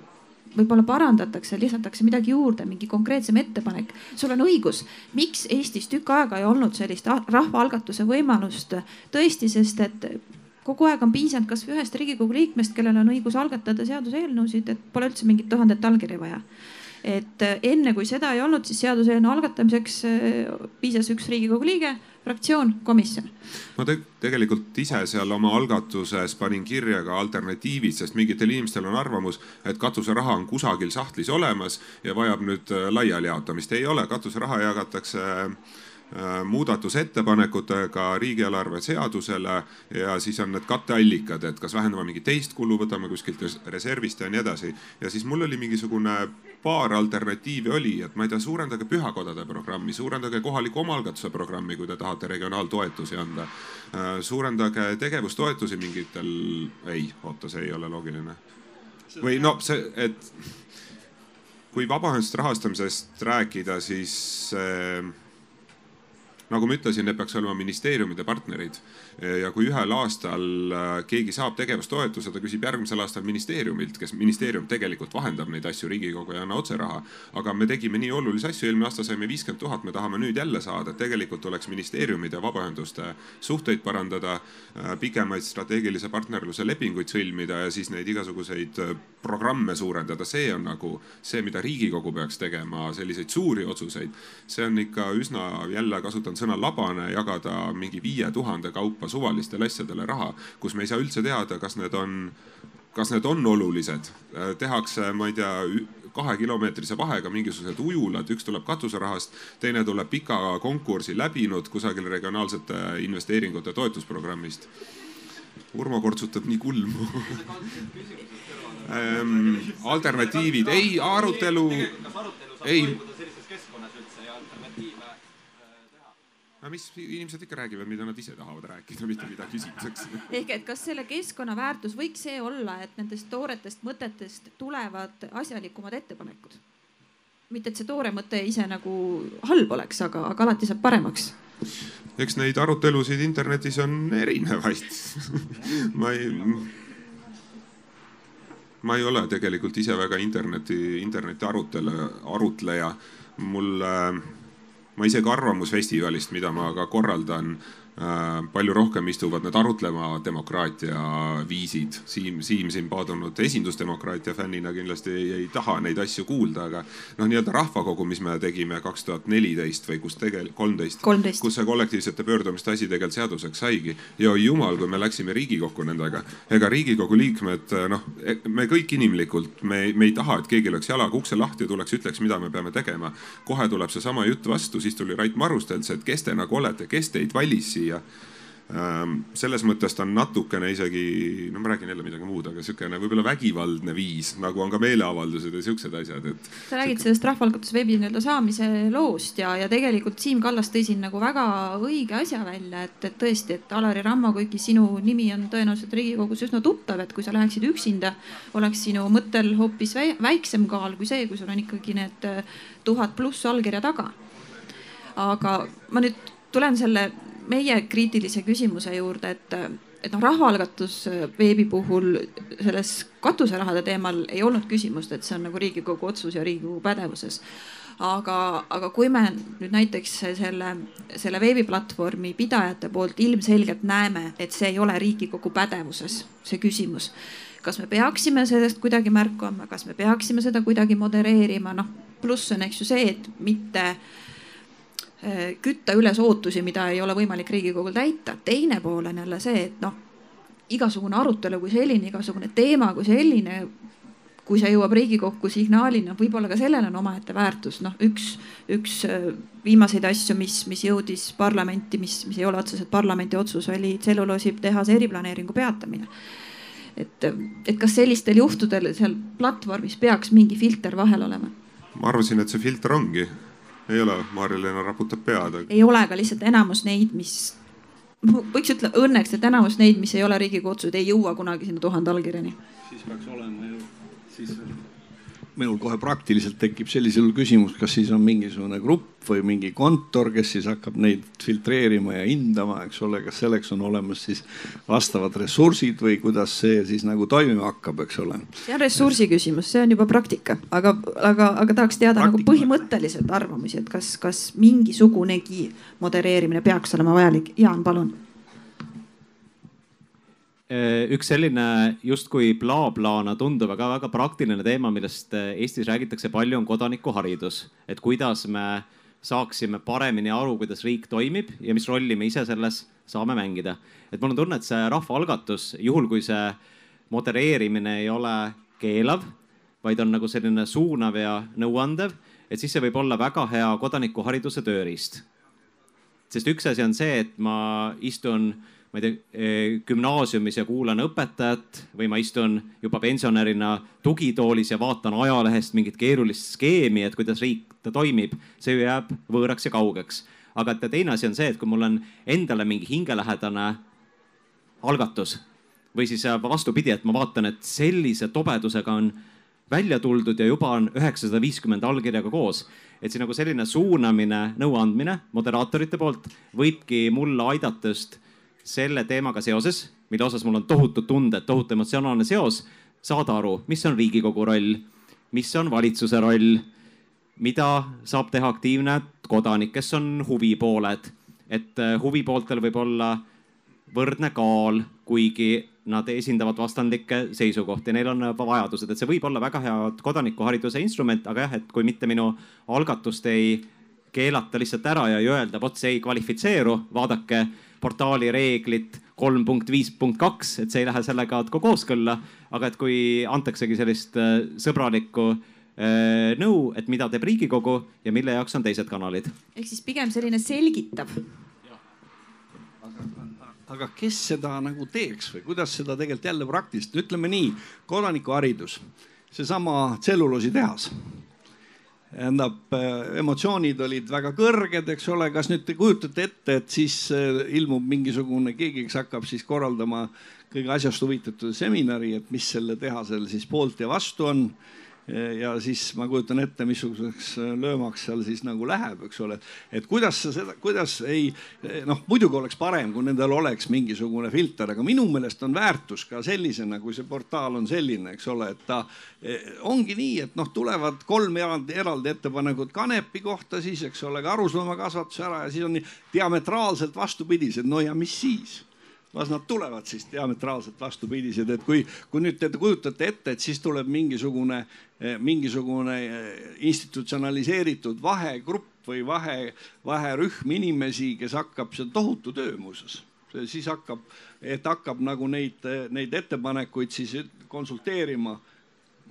võib-olla parandatakse, lisatakse midagi juurde, mingi konkreetsem ettepanek. sul on õigus, miks Eestis tükk aega ei olnud sellist rahvaalgatuse võimalust? Tõesti, sest et kogu aeg on piisanud kasvõi ühest Riigikogu liikmest, kellel on õigus algatada seaduseelnõusid, et pole üldse mingit tuhandet allkirja vaja et enne kui seda ei olnud, siis seaduseelnõu algatamiseks piisas üks Riigikogu liige fraktsioon, komisjon. ma te tegelikult ise seal oma algatuses panin kirja ka alternatiivid, sest mingitel inimestel on arvamus, et katuseraha on kusagil sahtlis olemas ja vajab nüüd äh, laialijaotamist. ei ole, katuseraha jagatakse äh, muudatusettepanekutega riigieelarve seadusele ja siis on need katteallikad, et kas vähendame mingit teist kulu, võtame kuskilt reservist ja nii edasi. ja siis mul oli mingisugune paar alternatiivi oli, et ma ei tea, suurendage pühakodade programmi, suurendage kohaliku omaalgatuse programmi, kui te tahate regionaaltoetusi anda. Äh, suurendage tegevustoetusi mingitel, ei, oota, see ei ole loogiline. või no see, et kui vabaühenduste rahastamisest rääkida, siis äh, nagu ma ütlesin, need peaks olema ministeeriumide partnerid ja kui ühel aastal äh, keegi saab tegevustoetuse, ta küsib järgmisel aastal ministeeriumilt, kes ministeerium tegelikult vahendab neid asju, Riigikogu ei anna otse raha. aga me tegime nii olulisi asju, eelmine aasta saime viiskümmend tuhat, me tahame nüüd jälle saada, tegelikult tuleks ministeeriumide ja vabaühenduste suhteid parandada, äh, pikemaid strateegilise partnerluse lepinguid sõlmida ja siis neid igasuguseid äh, programme suurendada, see on nagu see, mida Riigikogu peaks tegema, selliseid suuri otsuseid. see on ikka üsna, jälle kasutan sõna labane, jagada mingi viie tuhande kaupa suvalistele asjadele raha, kus me ei saa üldse teada, kas need on, kas need on olulised. tehakse, ma ei tea, kahekilomeetrise vahega mingisugused ujulad, üks tuleb katuserahast, teine tuleb pika konkursi läbinud kusagil regionaalsete investeeringute toetusprogrammist. Urmo kortsutab nii kulmu ähm, alternatiivid, ei arutelu, ei no mis inimesed ikka räägivad, mida nad ise tahavad rääkida, mitte mida küsitakse. ehk et kas selle keskkonna väärtus võiks see olla, et nendest tooretest mõtetest tulevad asjalikumad ettepanekud? mitte, et see toore mõte ise nagu halb oleks, aga, aga alati saab paremaks. eks neid arutelusid internetis on erinevaid ma ei, ma ei ole tegelikult ise väga interneti, interneti arutele, arutleja. mul äh, ma isegi Arvamusfestivalist, mida ma ka korraldan, palju rohkem istuvad need arutlema demokraatia viisid. Siim, Siim siin paadunud esindusdemokraatia fännina kindlasti ei, ei taha neid asju kuulda, aga noh, nii-öelda rahvakogu, mis me tegime kaks tuhat neliteist või kus tegelikult, kolmteist, kus see kollektiivsete pöördumiste asi tegelikult seaduseks saigi. ja oi jumal, kui me läksime Riigikokku nendega, ega Riigikogu liikmed noh, e, me kõik inimlikult, me, me ei taha, et keegi lööks jalaga ukse lahti ja tuleks, ütleks, mida me peame tegema. kohe tuleb seesama jutt vastu, siis tuli Rait Marustelt see, et kes te nagu olete, kes teid valis siia siia ähm, selles mõttes ta on natukene isegi, no ma räägin jälle midagi muud, aga niisugune võib-olla vägivaldne viis, nagu on ka meeleavaldused ja siuksed asjad, et. sa räägid sellest rahvaalgatusveebi nii-öelda saamise loost ja, ja tegelikult Siim Kallas tõi siin nagu väga õige asja välja, et, et tõesti, et Alari Rammo, kuigi sinu nimi on tõenäoliselt Riigikogus üsna tuttav, et kui sa läheksid üksinda, oleks sinu mõttel hoopis väiksem kaal kui see, kui sul on ikkagi need äh, tuhat pluss allkirja taga. aga ma nüüd tulen selle meie kriitilise küsimuse juurde, et, et noh, rahvaalgatus veebi puhul selles katuserahade teemal ei olnud küsimust, et see on nagu Riigikogu otsus ja Riigikogu pädevuses. Aga, aga kui me nüüd näiteks selle, selle veebiplatvormi pidajate poolt ilmselgelt näeme, et see ei ole Riigikogu pädevuses, see küsimus, kas me peaksime sellest kuidagi märku andma, kas me peaksime seda kuidagi modereerima, noh pluss on, eks ju see, et mitte äh, Äh, kütta üles ootusi, mida ei ole võimalik Riigikogul täita. teine pool on jälle see, et noh, igasugune arutelu kui selline, igasugune teema kui selline, kui see jõuab Riigikokku signaalina, võib-olla ka sellel on omaette väärtus. noh, üks, üks äh, viimaseid asju, mis, mis jõudis parlamenti, mis, mis ei ole otseselt parlamendi otsus, oli tselluloositehase eriplaneeringu peatamine et, et kas sellistel juhtudel seal platvormis peaks mingi filter vahel olema? ma arvasin, et see filter ongi ei ole, Maarja-Leena raputab pead aga.... ei ole, aga lihtsalt enamus neid, mis, võiks ütelda õnneks, et enamus neid, mis ei ole Riigikogu otsused, ei jõua kunagi sinna tuhande allkirjani. siis peaks olema ju, siis minul kohe praktiliselt tekib sellisel juhul küsimus, kas siis on mingisugune grupp või mingi kontor, kes siis hakkab neid filtreerima ja hindama, eks ole, kas selleks on olemas siis vastavad ressursid või kuidas see siis nagu toimima hakkab, eks ole. see on ressursi küsimus, see on juba praktika, aga, aga, aga tahaks teada praktika. nagu põhimõtteliselt arvamusi, et kas, kas mingisugunegi modereerimine peaks olema vajalik. Jaan, palun üks selline justkui blablana tunduv, aga väga praktiline teema, millest äh, Eestis räägitakse palju, on kodanikuharidus. et kuidas me saaksime paremini aru, kuidas riik toimib ja mis rolli me ise selles saame mängida. et mul on tunne, et see rahvaalgatus, juhul kui see modereerimine ei ole keelav, vaid on nagu selline suunav ja nõuandev, et siis see võib olla väga hea kodanikuhariduse tööriist. sest üks asi on see, et ma istun ma ei tea, eh, gümnaasiumis ja kuulan õpetajat või ma istun juba pensionärina tugitoolis ja vaatan ajalehest mingit keerulist skeemi, et kuidas riik ta toimib, see ju jääb võõraks ja kaugeks. aga teine asi on see, et kui mul on endale mingi hingelähedane algatus või siis vastupidi, et ma vaatan, et sellise tobedusega on välja tuldud ja juba on üheksasada viiskümmend allkirjaga koos. et see nagu selline suunamine, nõuandmine moderaatorite poolt võibki mulle aidata just selle teemaga seoses, mille osas mul on tohutud tunded, tohutu emotsionaalne seos, saada aru, mis on Riigikogu roll, mis on valitsuse roll, mida saab teha aktiivne kodanik, kes on huvipooled, et äh, huvipooltel võib olla võrdne kaal, kuigi nad esindavad vastandlikke seisukohti, neil on vajadused, et see võib olla väga hea kodanikuhariduse instrument, aga jah, et kui mitte minu algatust ei keelata lihtsalt ära ja ei öelda, vot see ei kvalifitseeru, vaadake portaali reeglit kolm punkt viis punkt kaks, et see ei lähe sellega ka kooskõlla. aga et kui antaksegi sellist äh, sõbralikku äh, nõu, et mida teeb Riigikogu ja mille jaoks on teised kanalid. ehk siis pigem selline selgitav. aga kes seda nagu teeks või kuidas seda tegelikult jälle praktiliselt, ütleme nii, kodanikuharidus, seesama tselluloositehas tähendab, äh, emotsioonid olid väga kõrged, eks ole, kas nüüd te kujutate ette, et siis äh, ilmub mingisugune keegi, kes hakkab siis korraldama kõige asjast huvitatud seminari, et mis selle tehasel siis poolt ja vastu on. Ja siis ma kujutan ette, missuguseks löömaks seal siis nagu läheb, eks ole. et kuidas sa seda, kuidas ei noh, muidugi oleks parem, kui nendel oleks mingisugune filter, aga minu meelest on väärtus ka sellisena, kui see portaal on selline, eks ole, et ta eh, ongi nii, et noh, tulevad kolm eraldi, eraldi ettepanekut kanepi kohta siis, eks ole, karusloomakasvatuse ära ja siis on diametraalselt vastupidised, no ja mis siis las nad tulevad siis diametraalselt vastupidised, et kui, kui nüüd te kujutate ette, et siis tuleb mingisugune, mingisugune institutsionaliseeritud vahegrupp või vahe, vaherühm inimesi, kes hakkab, see on tohutu töö muuseas. Siis hakkab, et hakkab nagu neid, neid ettepanekuid siis konsulteerima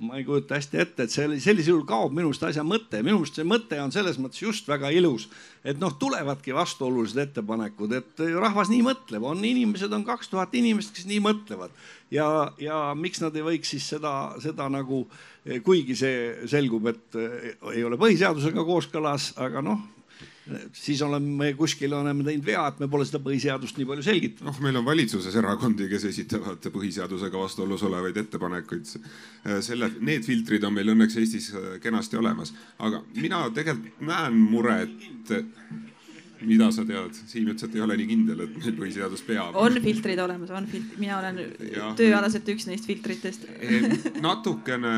ma ei kujuta hästi ette, et see sellisel juhul kaob minu arust asja mõte. minu meelest see mõte on selles mõttes just väga ilus, et noh, tulevadki vastuolulised ettepanekud, et rahvas nii mõtleb, on inimesed, on kaks tuhat inimest, kes nii mõtlevad ja, ja miks nad ei võiks siis seda, seda nagu, kuigi see selgub, et ei ole põhiseadusega kooskõlas, aga noh, siis oleme kuskil oleme teinud vea, et me pole seda põhiseadust nii palju selgitanud. noh, meil on valitsuses erakondi, kes esitavad põhiseadusega vastuolus olevaid ettepanekuid. selle, need filtrid on meil õnneks Eestis kenasti olemas, aga mina tegelikult näen muret mida sa tead? Siim ütles, et ei ole nii kindel, et meil põhiseadus peab. on filtrid olemas, on filtrid, mina olen ja. tööalaselt üks neist filtritest natukene,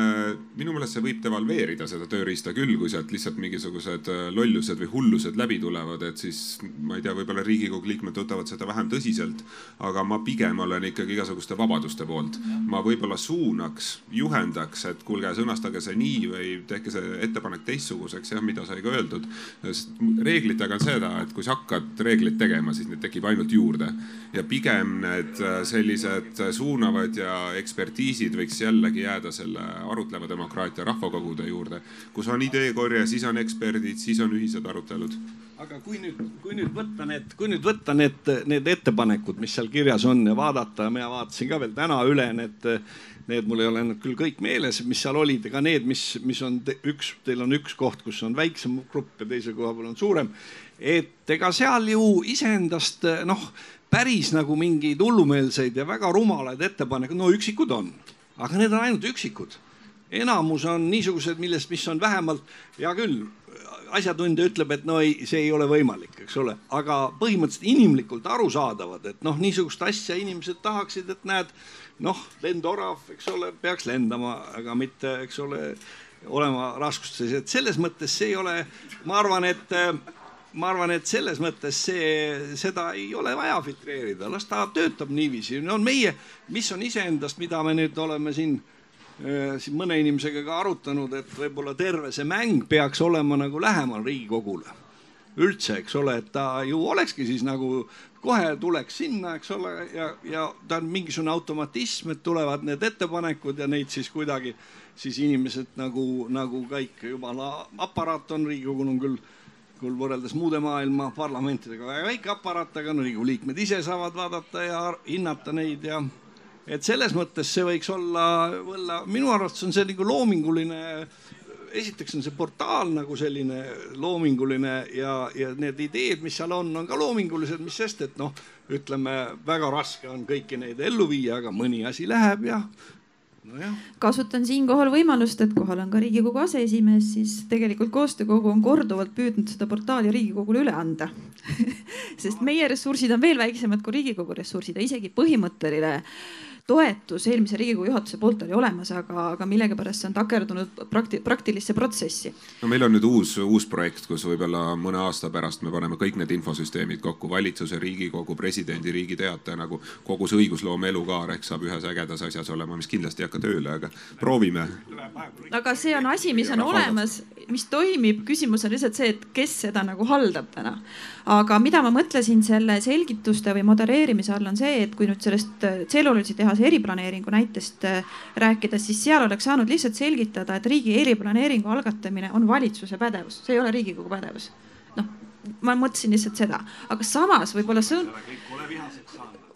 minu meelest see võib devalveerida seda tööriista küll, kui sealt lihtsalt mingisugused äh, lollused või hullused läbi tulevad, et siis ma ei tea, võib-olla Riigikogu liikmed võtavad seda vähem tõsiselt. aga ma pigem olen ikkagi igasuguste vabaduste poolt. ma võib-olla suunaks, juhendaks, et kuulge, sõnastage see nii või tehke see ettepanek teistsuguseks, jah, mida sai ka öeldud. reeglitega on seda, et et kui sa hakkad reegleid tegema, siis neid tekib ainult juurde. ja pigem need äh, sellised suunavad ja ekspertiisid võiks jällegi jääda selle arutleva demokraatia rahvakogude juurde, kus on ideekorje, siis on eksperdid, siis on ühised arutelud. Aga kui nüüd, kui nüüd võtta need, kui nüüd võtta need, need ettepanekud, mis seal kirjas on ja vaadata, mina vaatasin ka veel täna üle need, need mul ei ole nüüd küll kõik meeles, mis seal olid, ega need, mis, mis on te, üks, teil on üks koht, kus on väiksem grupp ja teise koha peal on suurem et ega seal ju iseendast noh, päris nagu mingeid hullumeelseid ja väga rumalaid ettepanekuid, no üksikud on, aga need on ainult üksikud. enamus on niisugused, millest, mis on vähemalt, hea küll, asjatundja ütleb, et no ei, see ei ole võimalik, eks ole, aga põhimõtteliselt inimlikult arusaadavad, et noh, niisugust asja inimesed tahaksid, et näed, noh, lendorav, eks ole, peaks lendama, aga mitte, eks ole, olema raskustes, et selles mõttes see ei ole, ma arvan, et ma arvan, et selles mõttes see, seda ei ole vaja filtreerida, las ta töötab niiviisi, no meie, mis on iseendast, mida me nüüd oleme siin äh, siin mõne inimesega ka arutanud, et võib-olla terve see mäng peaks olema nagu lähemal Riigikogule. Üldse, eks ole, et ta ju olekski siis nagu kohe tuleks sinna, eks ole, ja, ja ta on mingisugune automatism, et tulevad need ettepanekud ja neid siis kuidagi siis inimesed nagu, nagu kõik. Jumala aparaat on, Riigikogul on küll küll võrreldes muude maailma parlamentidega. Väga väike aparaat, aga no Riigikogu liikmed ise saavad vaadata ja hinnata neid ja et selles mõttes see võiks olla, olla, minu arvates on see nagu loominguline, esiteks on see portaal nagu selline loominguline ja, ja need ideed, mis seal on, on ka loomingulised, mis sest, et noh, ütleme väga raske on kõiki neid ellu viia, aga mõni asi läheb ja no. kasutan siinkohal võimalust, et kohal on ka Riigikogu aseesimees, siis tegelikult koostöökogu on korduvalt püüdnud seda portaali Riigikogule üle anda sest meie ressursid on veel väiksemad kui Riigikogu ressursid ja isegi põhimõtteline toetus eelmise Riigikogu juhatuse poolt oli olemas, aga, aga millegipärast see on takerdunud prakti-, praktilisse protsessi. no meil on nüüd uus, uus projekt, kus võib-olla mõne aasta pärast me paneme kõik need infosüsteemid kokku, valitsuse, Riigikogu, presidendi, Riigi Teataja nagu kogu see õigusloome elukaar ehk saab ühes ägedas asjas olema, mis kindlasti ei hakka tööle, aga proovime. aga see on asi, mis on olemas, mis toimib, küsimus on lihtsalt see, et kes seda nagu haldab täna. aga mida ma mõtlesin selle selgituste või modereerimise all on see, et kui nüüd sellest tselluloosi teha tehase eriplaneeringu näitest äh, rääkides, siis seal oleks saanud lihtsalt selgitada, et riigi eriplaneeringu algatamine on valitsuse pädevus, see ei ole Riigikogu pädevus. noh, ma mõtlesin lihtsalt seda, aga samas võib-olla sõn-,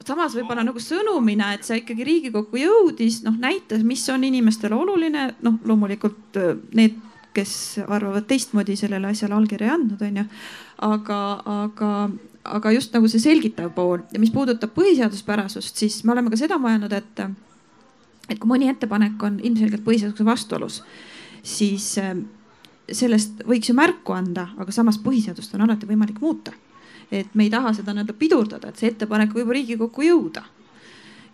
samas võib-olla nagu sõnumina, et see ikkagi Riigikokku jõudis, noh näitas, mis on inimestele oluline, noh loomulikult äh, need, kes arvavad teistmoodi, sellele asjale allkirja ei andnud, onju. aga, aga aga just nagu see selgitav pool ja mis puudutab põhiseaduspärasust, siis me oleme ka seda mõelnud, et, et kui mõni ettepanek on ilmselgelt põhiseadusega vastuolus, siis sellest võiks ju märku anda, aga samas põhiseadust on alati võimalik muuta. et me ei taha seda nii-öelda pidurdada, et see ettepanek võib Riigikokku jõuda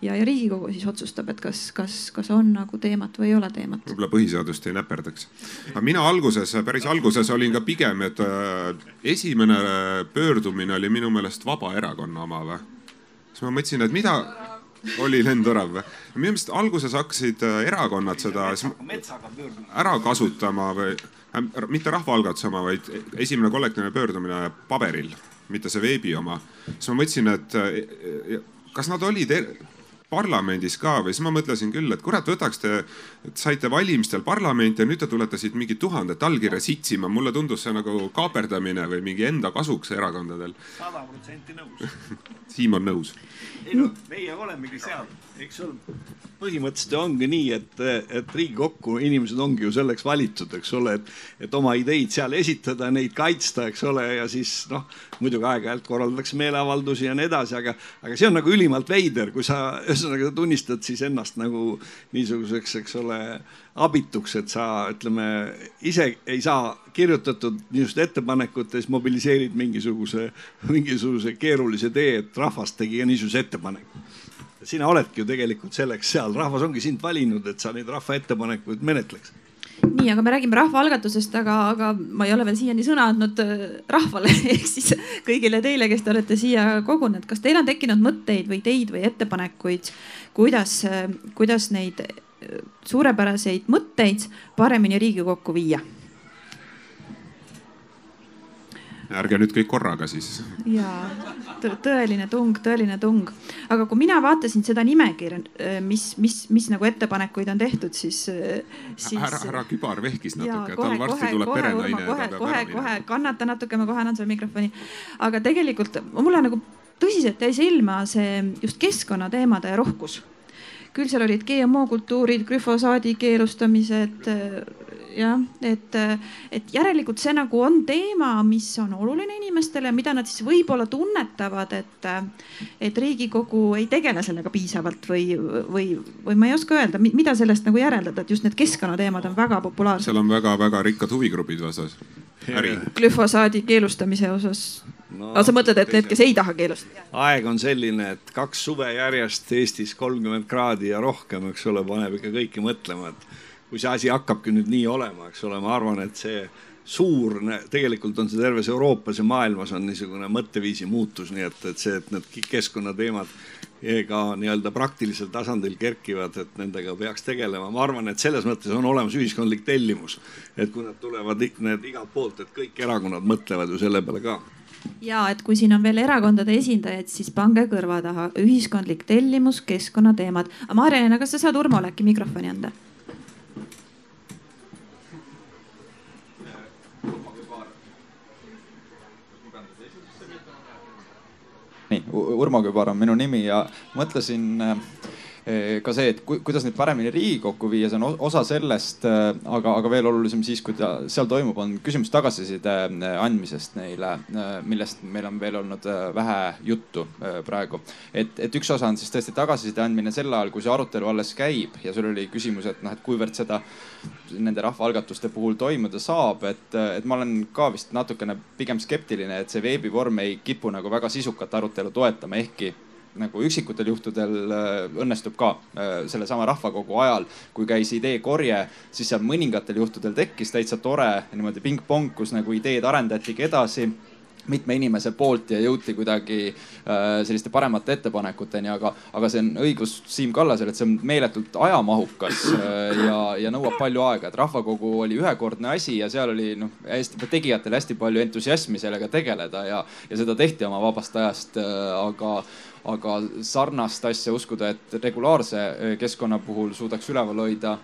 ja, ja Riigikogu siis otsustab, et kas, kas, kas on nagu teemat või ei ole teemat. võib-olla põhiseadust ei näperdaks. aga mina alguses, päris alguses olin ka pigem, et äh, esimene pöördumine oli minu meelest Vabaerakonna oma või? siis ma mõtlesin, et mida, oli lendorav või? minu meelest alguses hakkasid äh, erakonnad seda ära kasutama või äh, mitte rahvaalgatuse oma, vaid esimene kollektiivne pöördumine paberil, mitte see veebi oma. siis ma mõtlesin, et kas nad olid parlamendis ka või siis ma mõtlesin küll, et kurat, võtaks te, saite valimistel parlamenti ja nüüd te tulete siit mingit tuhandet allkirja sitsima. mulle tundus see nagu kaaperdamine või mingi enda kasuks erakondadel. sada protsenti nõus Siim on nõus. ei no meie olemegi seal, eks ole. põhimõtteliselt ongi nii, et, et Riigikokku inimesed ongi ju selleks valitud, eks ole, et, et oma ideid seal esitada, neid kaitsta, eks ole, ja siis noh, muidugi aeg-ajalt korraldatakse meeleavaldusi ja nii edasi, aga, aga see on nagu ülimalt veider, kui sa ühesõnaga tunnistad siis ennast nagu niisuguseks, eks ole, abituks, et sa ütleme ise ei saa kirjutatud niisugust ettepanekut ja siis mobiliseerid mingisuguse, mingisuguse keerulise tee, et rahvas tegi ka niisuguse ettepaneku. Sina oledki ju tegelikult selleks seal, rahvas ongi sind valinud, et sa neid rahva ettepanekuid menetleks nii, aga me räägime rahvaalgatusest, aga, aga ma ei ole veel siiani sõna andnud äh, rahvale ehk siis kõigile teile, kes te olete siia kogunenud. kas teil on tekkinud mõtteid või ideid või ettepanekuid, kuidas, äh, kuidas neid äh, suurepäraseid mõtteid paremini Riigikokku viia? Ärge nüüd kõik korraga siis. ja tõeline tung, tõeline tung. aga kui mina vaatasin seda nimekirja, äh, mis, mis, mis nagu ettepanekuid on tehtud, siis, äh, siis. härra, härra Kübar vehkis natuke, tal varsti tuleb kohe, perenaine. kohe, kohe, kohe kannata natuke, ma kohe annan sulle mikrofoni. aga tegelikult mulle nagu tõsiselt jäi silma see just keskkonnateemade rohkus küll seal olid GMO kultuurid, glüfosaadi keelustamised, jah, et, et järelikult see nagu on teema, mis on oluline inimestele, mida nad siis võib-olla tunnetavad, et, et Riigikogu ei tegele sellega piisavalt või, või, või ma ei oska öelda, mida sellest nagu järeldada, et just need keskkonnateemad on väga populaarsed. seal on väga-väga rikkad huvigrupid vastas. glüfosaadi keelustamise osas no,. aga sa mõtled, et need, kes ei taha keelustada? aeg on selline, et kaks suve järjest Eestis kolmkümmend kraadi ja rohkem, eks ole, paneb ikka kõiki mõtlema, et kui see asi hakkabki nüüd nii olema, eks ole, ma arvan, et see suur, tegelikult on see terves Euroopas ja maailmas on niisugune mõtteviisi muutus, nii et, et see, et need keskkonnateemad ka nii-öelda praktilisel tasandil kerkivad, et nendega peaks tegelema. ma arvan, et selles mõttes on olemas ühiskondlik tellimus, et kui nad tulevad need igalt poolt, et kõik erakonnad mõtlevad ju selle peale ka ja et kui siin on veel erakondade esindajaid, siis pange kõrva taha ühiskondlik tellimus, keskkonnateemad. Maarja-Leena, kas sa saad Urmole äkki mikrofoni anda? Urmo Kübar on minu nimi ja mõtlesin äh, ka see, et ku, kuidas neid paremini Riigikokku viia, see on osa sellest, eh, aga, aga veel olulisem siis, kui ta seal toimub, on küsimus tagasiside eh, andmisest neile, millest meil on veel olnud vähe juttu praegu. et, et üks osa on siis tõesti tagasiside andmine sel ajal, kui see arutelu alles käib ja sul oli küsimus, et noh, et kuivõrd seda nende rahvaalgatuste puhul toimuda saab, et, et ma olen ka vist natukene pigem skeptiline, et see veebivorm ei kipu nagu väga sisukat arutelu toetama, ehkki nagu üksikutel juhtudel äh, õnnestub ka äh, sellesama rahvakogu ajal, kui käis ideekorje, siis seal mõningatel juhtudel tekkis täitsa tore niimoodi pingpong, kus nagu ideed arendatigi edasi mitme inimese poolt ja jõuti kuidagi äh, selliste paremate ettepanekuteni, aga, aga see on õigus Siim Kallasel, et see on meeletult ajamahukas äh, ja, ja nõuab palju aega, et rahvakogu oli ühekordne asi ja seal oli noh, hästi tegijatel hästi palju entusiasmi sellega tegeleda ja, ja seda tehti oma vabast ajast äh,, aga aga sarnast asja uskuda, et regulaarse äh, keskkonna puhul suudaks üleval hoida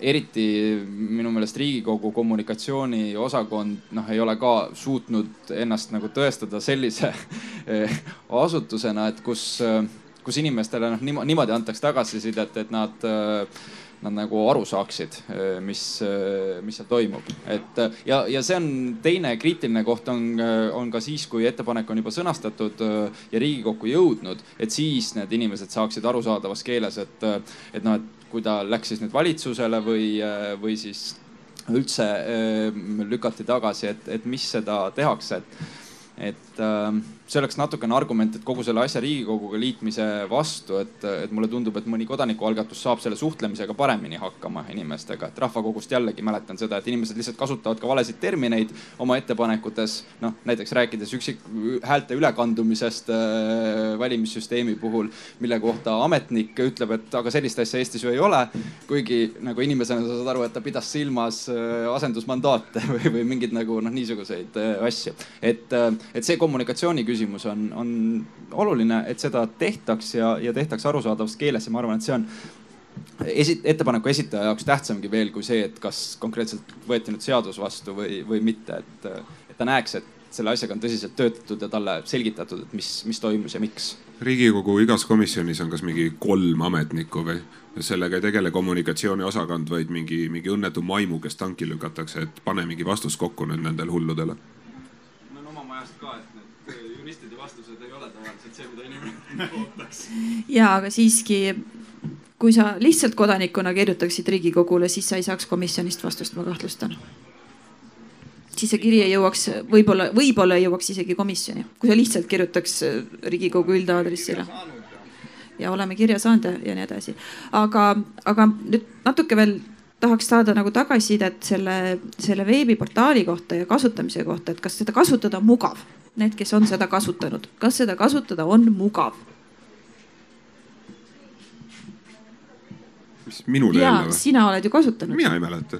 eriti minu meelest Riigikogu kommunikatsiooniosakond noh, ei ole ka suutnud ennast nagu tõestada sellise äh, asutusena, et kus, äh, kus inimestele noh niimoodi antakse tagasisidet, et nad nad nagu aru saaksid, mis, mis seal toimub. et ja, ja see on teine kriitiline koht on, on ka siis, kui ettepanek on juba sõnastatud ja Riigikokku jõudnud, et siis need inimesed saaksid arusaadavas keeles, et, et noh, et kui ta läks siis nüüd valitsusele või, või siis üldse lükati tagasi, et, et mis seda tehakse, et, et see oleks natukene argument, et kogu selle asja Riigikoguga liitmise vastu, et, et mulle tundub, et mõni kodanikualgatus saab selle suhtlemisega paremini hakkama inimestega, et rahvakogust jällegi mäletan seda, et inimesed lihtsalt kasutavad ka valesid termineid oma ettepanekutes. noh, näiteks rääkides üksik häälte ülekandumisest äh, valimissüsteemi puhul, mille kohta ametnik ütleb, et aga sellist asja Eestis ju ei ole. kuigi nagu inimesena sa saad aru, et ta pidas silmas äh, asendusmandaate või, või mingeid nagu noh, niisuguseid äh, asju. et, äh, et see kommunikatsiooni küsimus küsimus on, on oluline, et seda tehtaks ja, ja tehtaks arusaadavas keeles ja ma arvan, et see on esit-, ettepaneku esitaja jaoks tähtsamgi veel kui see, et kas konkreetselt võeti nüüd seadus vastu või, või mitte, et, et ta näeks, et selle asjaga on tõsiselt töötatud ja talle selgitatud, et mis, mis toimus ja miks. riigikogu igas komisjonis on kas mingi kolm ametnikku või? sellega ei tegele kommunikatsiooniosakond, vaid mingi, mingi õnnetu maimu, kes tanki lükatakse, et pane mingi vastus kokku nüüd nendele hulludele. no oma majast ka, et juristide vastused ei ole tavaliselt see, mida inimene ootaks. Ja, aga siiski, kui sa lihtsalt kodanikuna kirjutaksid Riigikogule, siis sa ei saaks komisjonist vastust, ma kahtlustan. siis see kiri ei jõuaks, võib-olla, võib-olla ei jõuaks isegi komisjoni, kui sa lihtsalt kirjutaks Riigikogu üldaadressile ja oleme kirja saanud ja, ja nii edasi. aga, aga nüüd natuke veel tahaks saada nagu tagasisidet selle, selle veebiportaali kohta ja kasutamise kohta, et kas seda kasutada on mugav need, kes on seda kasutanud, kas seda kasutada on mugav? mis minule jälle või? sina oled ju kasutanud. mina ei mäleta.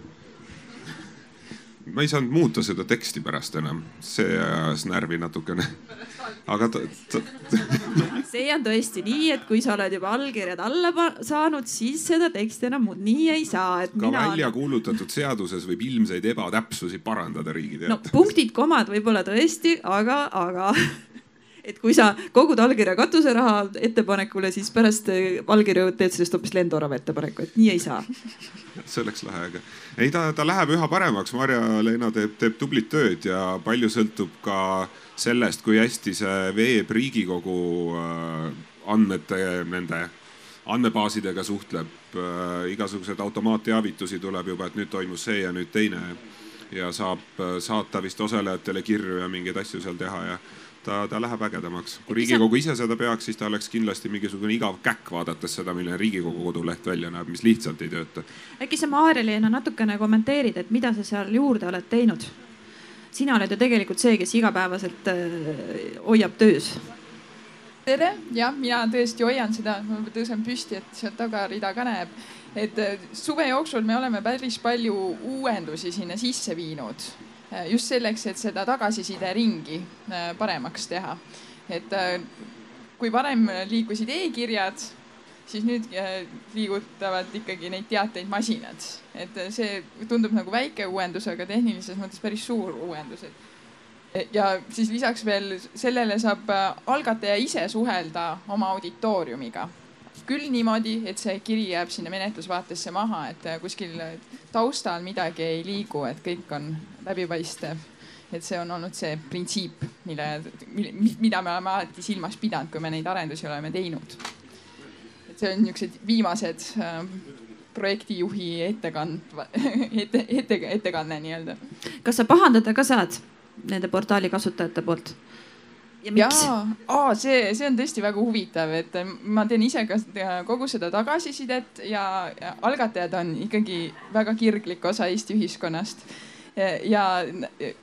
ma ei saanud muuta seda teksti pärast enam, see ajas närvi natukene aga ta, ta... see on tõesti nii, et kui sa oled juba allkirjad alla saanud, siis seda teksti enam muud nii ei saa, ka mina... välja kuulutatud seaduses võib ilmseid ebatäpsusi parandada Riigi Teatajas. no punktid-komad võib-olla tõesti, aga, aga et kui sa kogud allkirja katuseraha ettepanekule, siis pärast allkirju teed sellest hoopis lendorava ettepaneku, et nii ei saa. see oleks lahe, aga ei, ta, ta läheb üha paremaks. Marja-Leena teeb, teeb tublit tööd ja palju sõltub ka sellest, kui hästi see veeb Riigikogu äh, andmete, nende andmebaasidega suhtleb. Äh, igasuguseid automaatteavitusi tuleb juba, et nüüd toimus see ja nüüd teine ja saab äh, saata vist osalejatele kirju ja mingeid asju seal teha ja ta, ta läheb ägedamaks. kui Riigikogu ise seda peaks, siis ta oleks kindlasti mingisugune igav käkk, vaadates seda, milline Riigikogu koduleht välja näeb, mis lihtsalt ei tööta. äkki sa Maarja-Leena natukene kommenteerid, et mida sa seal juurde oled teinud? sina oled ju tegelikult see, kes igapäevaselt äh, hoiab töös. tere, jah, mina tõesti hoian seda, ma tõusen püsti, et sealt tagarida ka näeb. et äh, suve jooksul me oleme päris palju uuendusi sinna sisse viinud just selleks, et seda tagasiside ringi äh, paremaks teha. et äh, kui varem liikusid e-kirjad, siis nüüd liigutavad ikkagi neid teateid masinad. et see tundub nagu väike uuendus, aga tehnilises mõttes päris suur uuendus, et ja siis lisaks veel sellele saab algataja ise suhelda oma auditooriumiga küll niimoodi, et see kiri jääb sinna menetlusvaatesse maha, et äh, kuskil taustal midagi ei liigu, et kõik on läbipaistev. et see on olnud see printsiip, mille, mida me oleme alati silmas pidanud, kui me neid arendusi oleme teinud. et see on niisugused viimased äh, projektijuhi ettekand- ette, ette, ettekanne nii-öelda. kas sa pahandada ka saad nende portaali kasutajate poolt? Ja miks? aa, see, see on tõesti väga huvitav, et ma teen ise ka kogu seda tagasisidet ja algatajad on ikkagi väga kirglik osa Eesti ühiskonnast ja,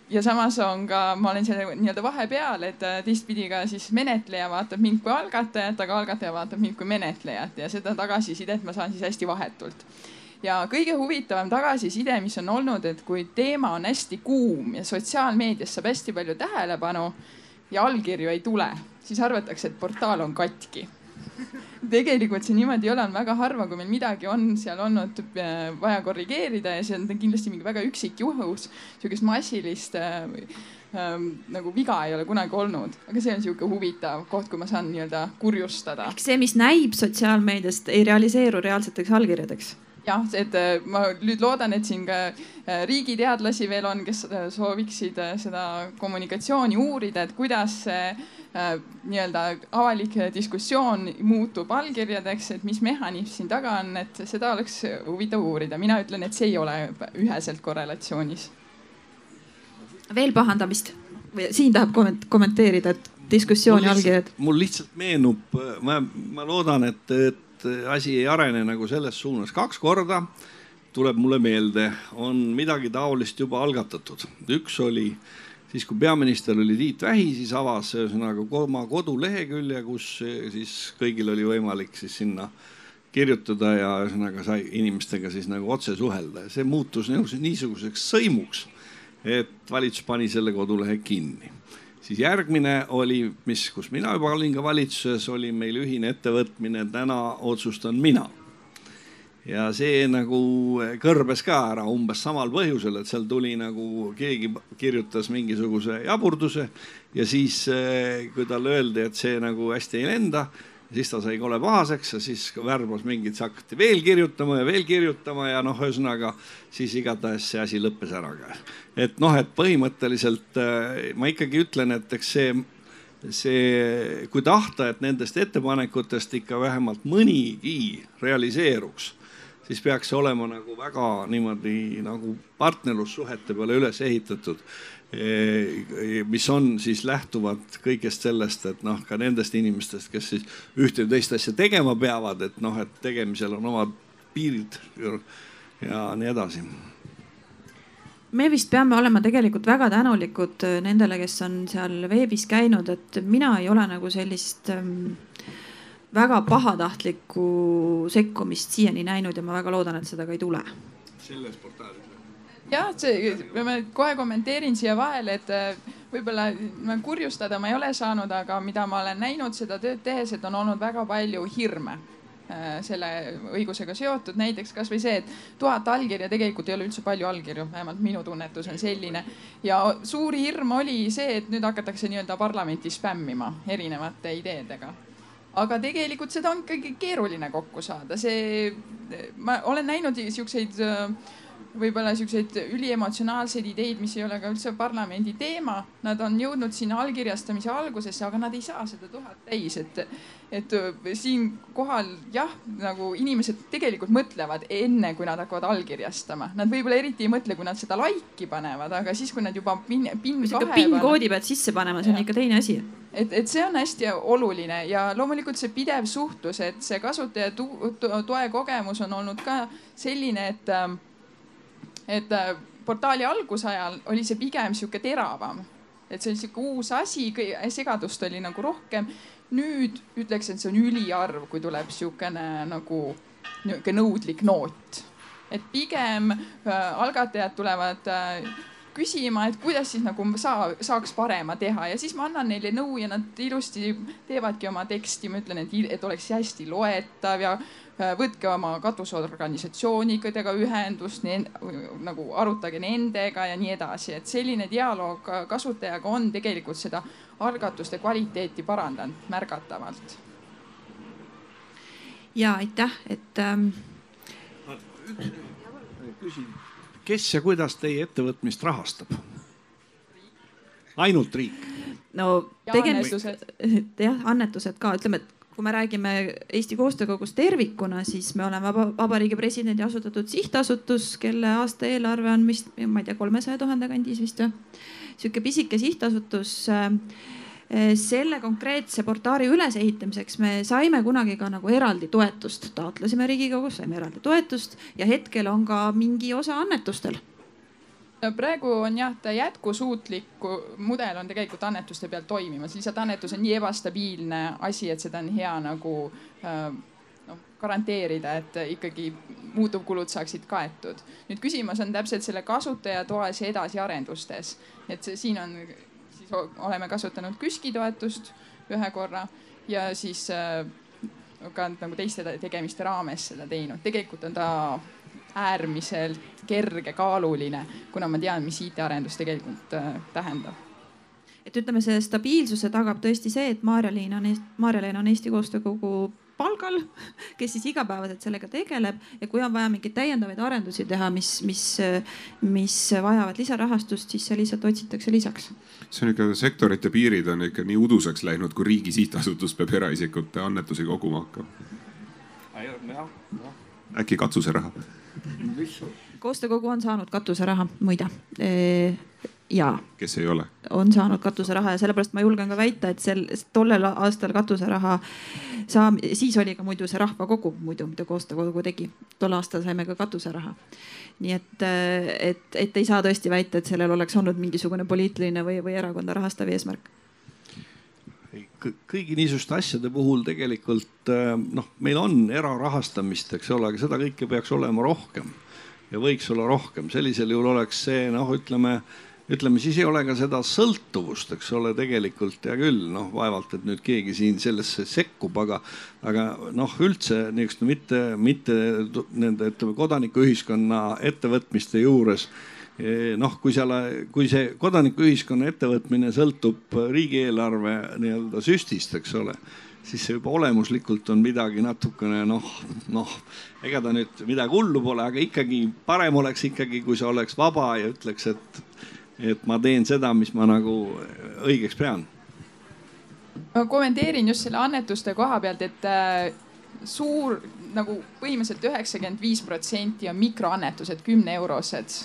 ja samas on ka, ma olen seal nii-öelda vahepeal, et teistpidi ka siis menetleja vaatab mind kui algatajat, aga algataja vaatab mind kui menetlejat ja seda tagasisidet ma saan siis hästi vahetult. ja kõige huvitavam tagasiside, mis on olnud, et kui teema on hästi kuum ja sotsiaalmeedias saab hästi palju tähelepanu ja allkirju ei tule, siis arvatakse, et portaal on katki. tegelikult see niimoodi ei ole, on väga harva, kui meil midagi on seal olnud äh, vaja korrigeerida ja see on kindlasti mingi väga üksik juhus. sihukest massilist äh, äh, nagu viga ei ole kunagi olnud, aga see on sihuke huvitav koht, kui ma saan nii-öelda kurjustada. ehk see, mis näib sotsiaalmeediast, ei realiseeru reaalseteks allkirjadeks jah, et äh, ma nüüd loodan, et siin ka äh, riigiteadlasi veel on, kes sooviksid seda kommunikatsiooni uurida, et kuidas see nii-öelda avalik diskussioon muutub allkirjadeks, et mis mehhanism siin taga on, et seda oleks huvitav uurida. mina ütlen, et see ei ole üheselt korrelatsioonis. veel pahandamist või Siim tahab kommenteerida, et diskussiooni allkirjad? mul lihtsalt meenub, ma, ma loodan, et, et asi ei arene nagu selles suunas. kaks korda tuleb mulle meelde, on midagi taolist juba algatatud. üks oli siis, kui peaminister oli Tiit Vähi, siis avas ühesõnaga oma kodulehekülje, kus siis kõigil oli võimalik siis sinna kirjutada ja ühesõnaga sai inimestega siis nagu otse suhelda ja see muutus niisuguseks sõimuks, et valitsus pani selle kodulehe kinni siis järgmine oli, mis, kus mina juba olin ka valitsuses, oli meil ühine ettevõtmine Täna otsustan mina. ja see nagu kõrbes ka ära umbes samal põhjusel, et seal tuli nagu keegi kirjutas mingisuguse jaburduse ja siis, eh, kui talle öeldi, et see nagu hästi ei lenda siis ta sai kole pahaseks ja siis värbas mingid, siis hakati veel kirjutama ja veel kirjutama ja noh, ühesõnaga siis igatahes see asi lõppes ära ka. et noh, et põhimõtteliselt äh, ma ikkagi ütlen, et eks see, see, kui tahta, et nendest ettepanekutest ikka vähemalt mõnigi realiseeruks, siis peaks see olema nagu väga niimoodi nagu partnerlussuhete peale üles ehitatud mis on siis lähtuvad kõigest sellest, et noh, ka nendest inimestest, kes siis ühte või teist asja tegema peavad, et noh, et tegemisel on omad piirid ja nii edasi. me vist peame olema tegelikult väga tänulikud nendele, kes on seal veebis käinud, et mina ei ole nagu sellist ähm, väga pahatahtlikku sekkumist siiani näinud ja ma väga loodan, et seda ka ei tule. selles portaalis jah, see, ma kohe kommenteerin siia vahele, et äh, võib-olla kurjustada ma ei ole saanud, aga mida ma olen näinud seda tööd tehes, et on olnud väga palju hirme äh, selle õigusega seotud, näiteks kasvõi see, et tuhat allkirja tegelikult ei ole üldse palju allkirju, vähemalt minu tunnetus on selline. ja suur hirm oli see, et nüüd hakatakse nii-öelda parlamenti spämmima erinevate ideedega. aga tegelikult seda on ikkagi keeruline kokku saada, see, ma olen näinud siukseid äh, võib-olla siukseid üliemotsionaalseid ideid, mis ei ole ka üldse parlamendi teema. Nad on jõudnud sinna allkirjastamise algusesse, aga nad ei saa seda tuhat täis, et, et siinkohal jah, nagu inimesed tegelikult mõtlevad enne, kui nad hakkavad allkirjastama. Nad võib-olla eriti ei mõtle, kui nad seda like'i panevad, aga siis, kui nad juba pin, pin kahe. PIN-koodi pead sisse panema, see on ja. ikka teine asi et, et see on hästi oluline ja loomulikult see pidev suhtlus, et see kasutaja toe kogemus on olnud ka selline, et ähm, et äh, portaali algusajal oli see pigem sihuke teravam, et see oli sihuke uus asi, segadust oli nagu rohkem. nüüd ütleks, et see on üliharv, kui tuleb sihukene nagu nihuke nõudlik noot, et pigem äh, algatajad tulevad äh, küsima, et kuidas siis nagu saa, saaks parema teha. Ja siis ma annan neile nõu ja nad ilusti teevadki oma teksti, ma ütlen, et, et oleks hästi loetav ja võtke oma katusorganisatsioonidega ühendust, nagu arutage nendega ja nii edasi, et selline dialoog kasutajaga on tegelikult seda algatuste kvaliteeti parandanud märgatavalt. ja aitäh, et ähm.... küsin, kes ja kuidas teie ettevõtmist rahastab? ainult riik? no tegemist, jah, annetused ka, ütleme, et kui me räägime Eesti Koostöökogust tervikuna, siis me oleme Vaba, Vabariigi Presidendi asutatud sihtasutus, kelle aastaeelarve on vist, ma ei tea, kolmesaja tuhande kandis vist või. sihuke pisike sihtasutus. selle konkreetse portaali ülesehitamiseks me saime kunagi ka nagu eraldi toetust, taotlesime Riigikogus, saime eraldi toetust ja hetkel on ka mingi osa annetustel praegu on jah, ta jätkusuutliku mudel on tegelikult annetuste peal toimimas, lihtsalt annetus on nii ebastabiilne asi, et seda on hea nagu noh, garanteerida, et ikkagi muutuvkulud saaksid kaetud. nüüd küsimus on täpselt selle kasutajatoes ja edasiarendustes, et see, siin on, siis oleme kasutanud KÜSK-i toetust ühe korra ja siis äh, ka nagu teiste tegemiste raames seda teinud. tegelikult on ta äärmiselt kergekaaluline, kuna ma tean, mis IT-arendus tegelikult äh, tähendab et ütleme, see stabiilsuse tagab tõesti see, et Maarjaliin on, Maarjaliin on Eesti Koostöökogu palgal, kes siis igapäevaselt sellega tegeleb ja kui on vaja mingeid täiendavaid arendusi teha, mis, mis, mis vajavad lisarahastust, siis see lihtsalt otsitakse lisaks. see on ikka, sektorite piirid on ikka nii uduseks läinud, kui riigi sihtasutus peab eraisikute annetusi koguma hakkama. äkki katuseraha? Koostöökogu on saanud katuseraha, muide ja. kes ei ole? on saanud katuseraha ja sellepärast ma julgen ka väita, et sel, tollel aastal katuseraha saam-, siis oli ka muidu see rahvakogu muidu, mida koostöökogu tegi. tol aastal saime ka katuseraha. nii et, et, et ei saa tõesti väita, et sellel oleks olnud mingisugune poliitiline või, või erakonda rahastav eesmärk kõigi niisuguste asjade puhul tegelikult noh, meil on erarahastamist, eks ole, aga seda kõike peaks olema rohkem. Ja võiks olla rohkem, sellisel juhul oleks see noh, ütleme ütleme siis ei ole ka seda sõltuvust, eks ole, tegelikult hea küll, noh, vaevalt, et nüüd keegi siin sellesse sekkub, aga, aga noh, üldse niisugust mitte, mitte nende, ütleme kodanikuühiskonna ettevõtmiste juures noh, kui seal, kui see kodanikuühiskonna ettevõtmine sõltub riigieelarve nii-öelda süstist, eks ole, siis see juba olemuslikult on midagi natukene noh, noh, ega ta nüüd midagi hullu pole, aga ikkagi parem oleks ikkagi, kui see oleks vaba ja ütleks, et et ma teen seda, mis ma nagu õigeks pean. ma kommenteerin just selle annetuste koha pealt, et äh, suur nagu põhimõtteliselt üheksakümmend viis protsenti on mikroannetused, kümneeurosed.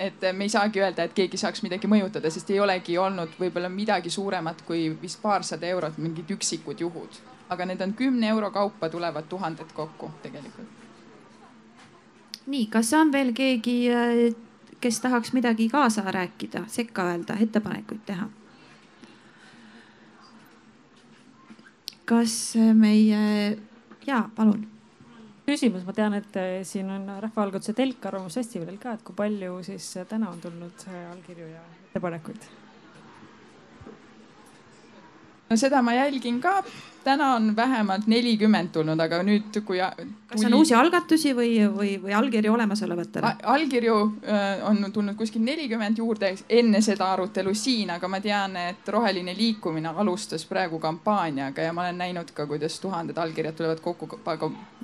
Et me ei saagi öelda, et keegi saaks midagi mõjutada, sest ei olegi olnud võib-olla midagi suuremat kui vist paarsada eurot, mingid üksikud juhud. aga need on kümne euro kaupa tulevad tuhanded kokku tegelikult. nii, kas on veel keegi äh, kes tahaks midagi kaasa rääkida, sekka öelda, ettepanekuid teha? kas meie, jaa, palun. Küsimus, ma tean, et siin on rahvaalgatuse telk Arvamusfestivalil ka, et kui palju siis täna on tulnud allkirju ja ettepanekuid? No seda ma jälgin ka täna on vähemalt nelikümmend tulnud, aga nüüd, kui. kas on uusi algatusi või, või, või allkirju olemasolevatele? allkirju äh, on tulnud kuskil nelikümmend juurde enne seda arutelu siin, aga ma tean, et Roheline Liikumine alustas praegu kampaaniaga ja ma olen näinud ka, kuidas tuhanded allkirjad tulevad kokku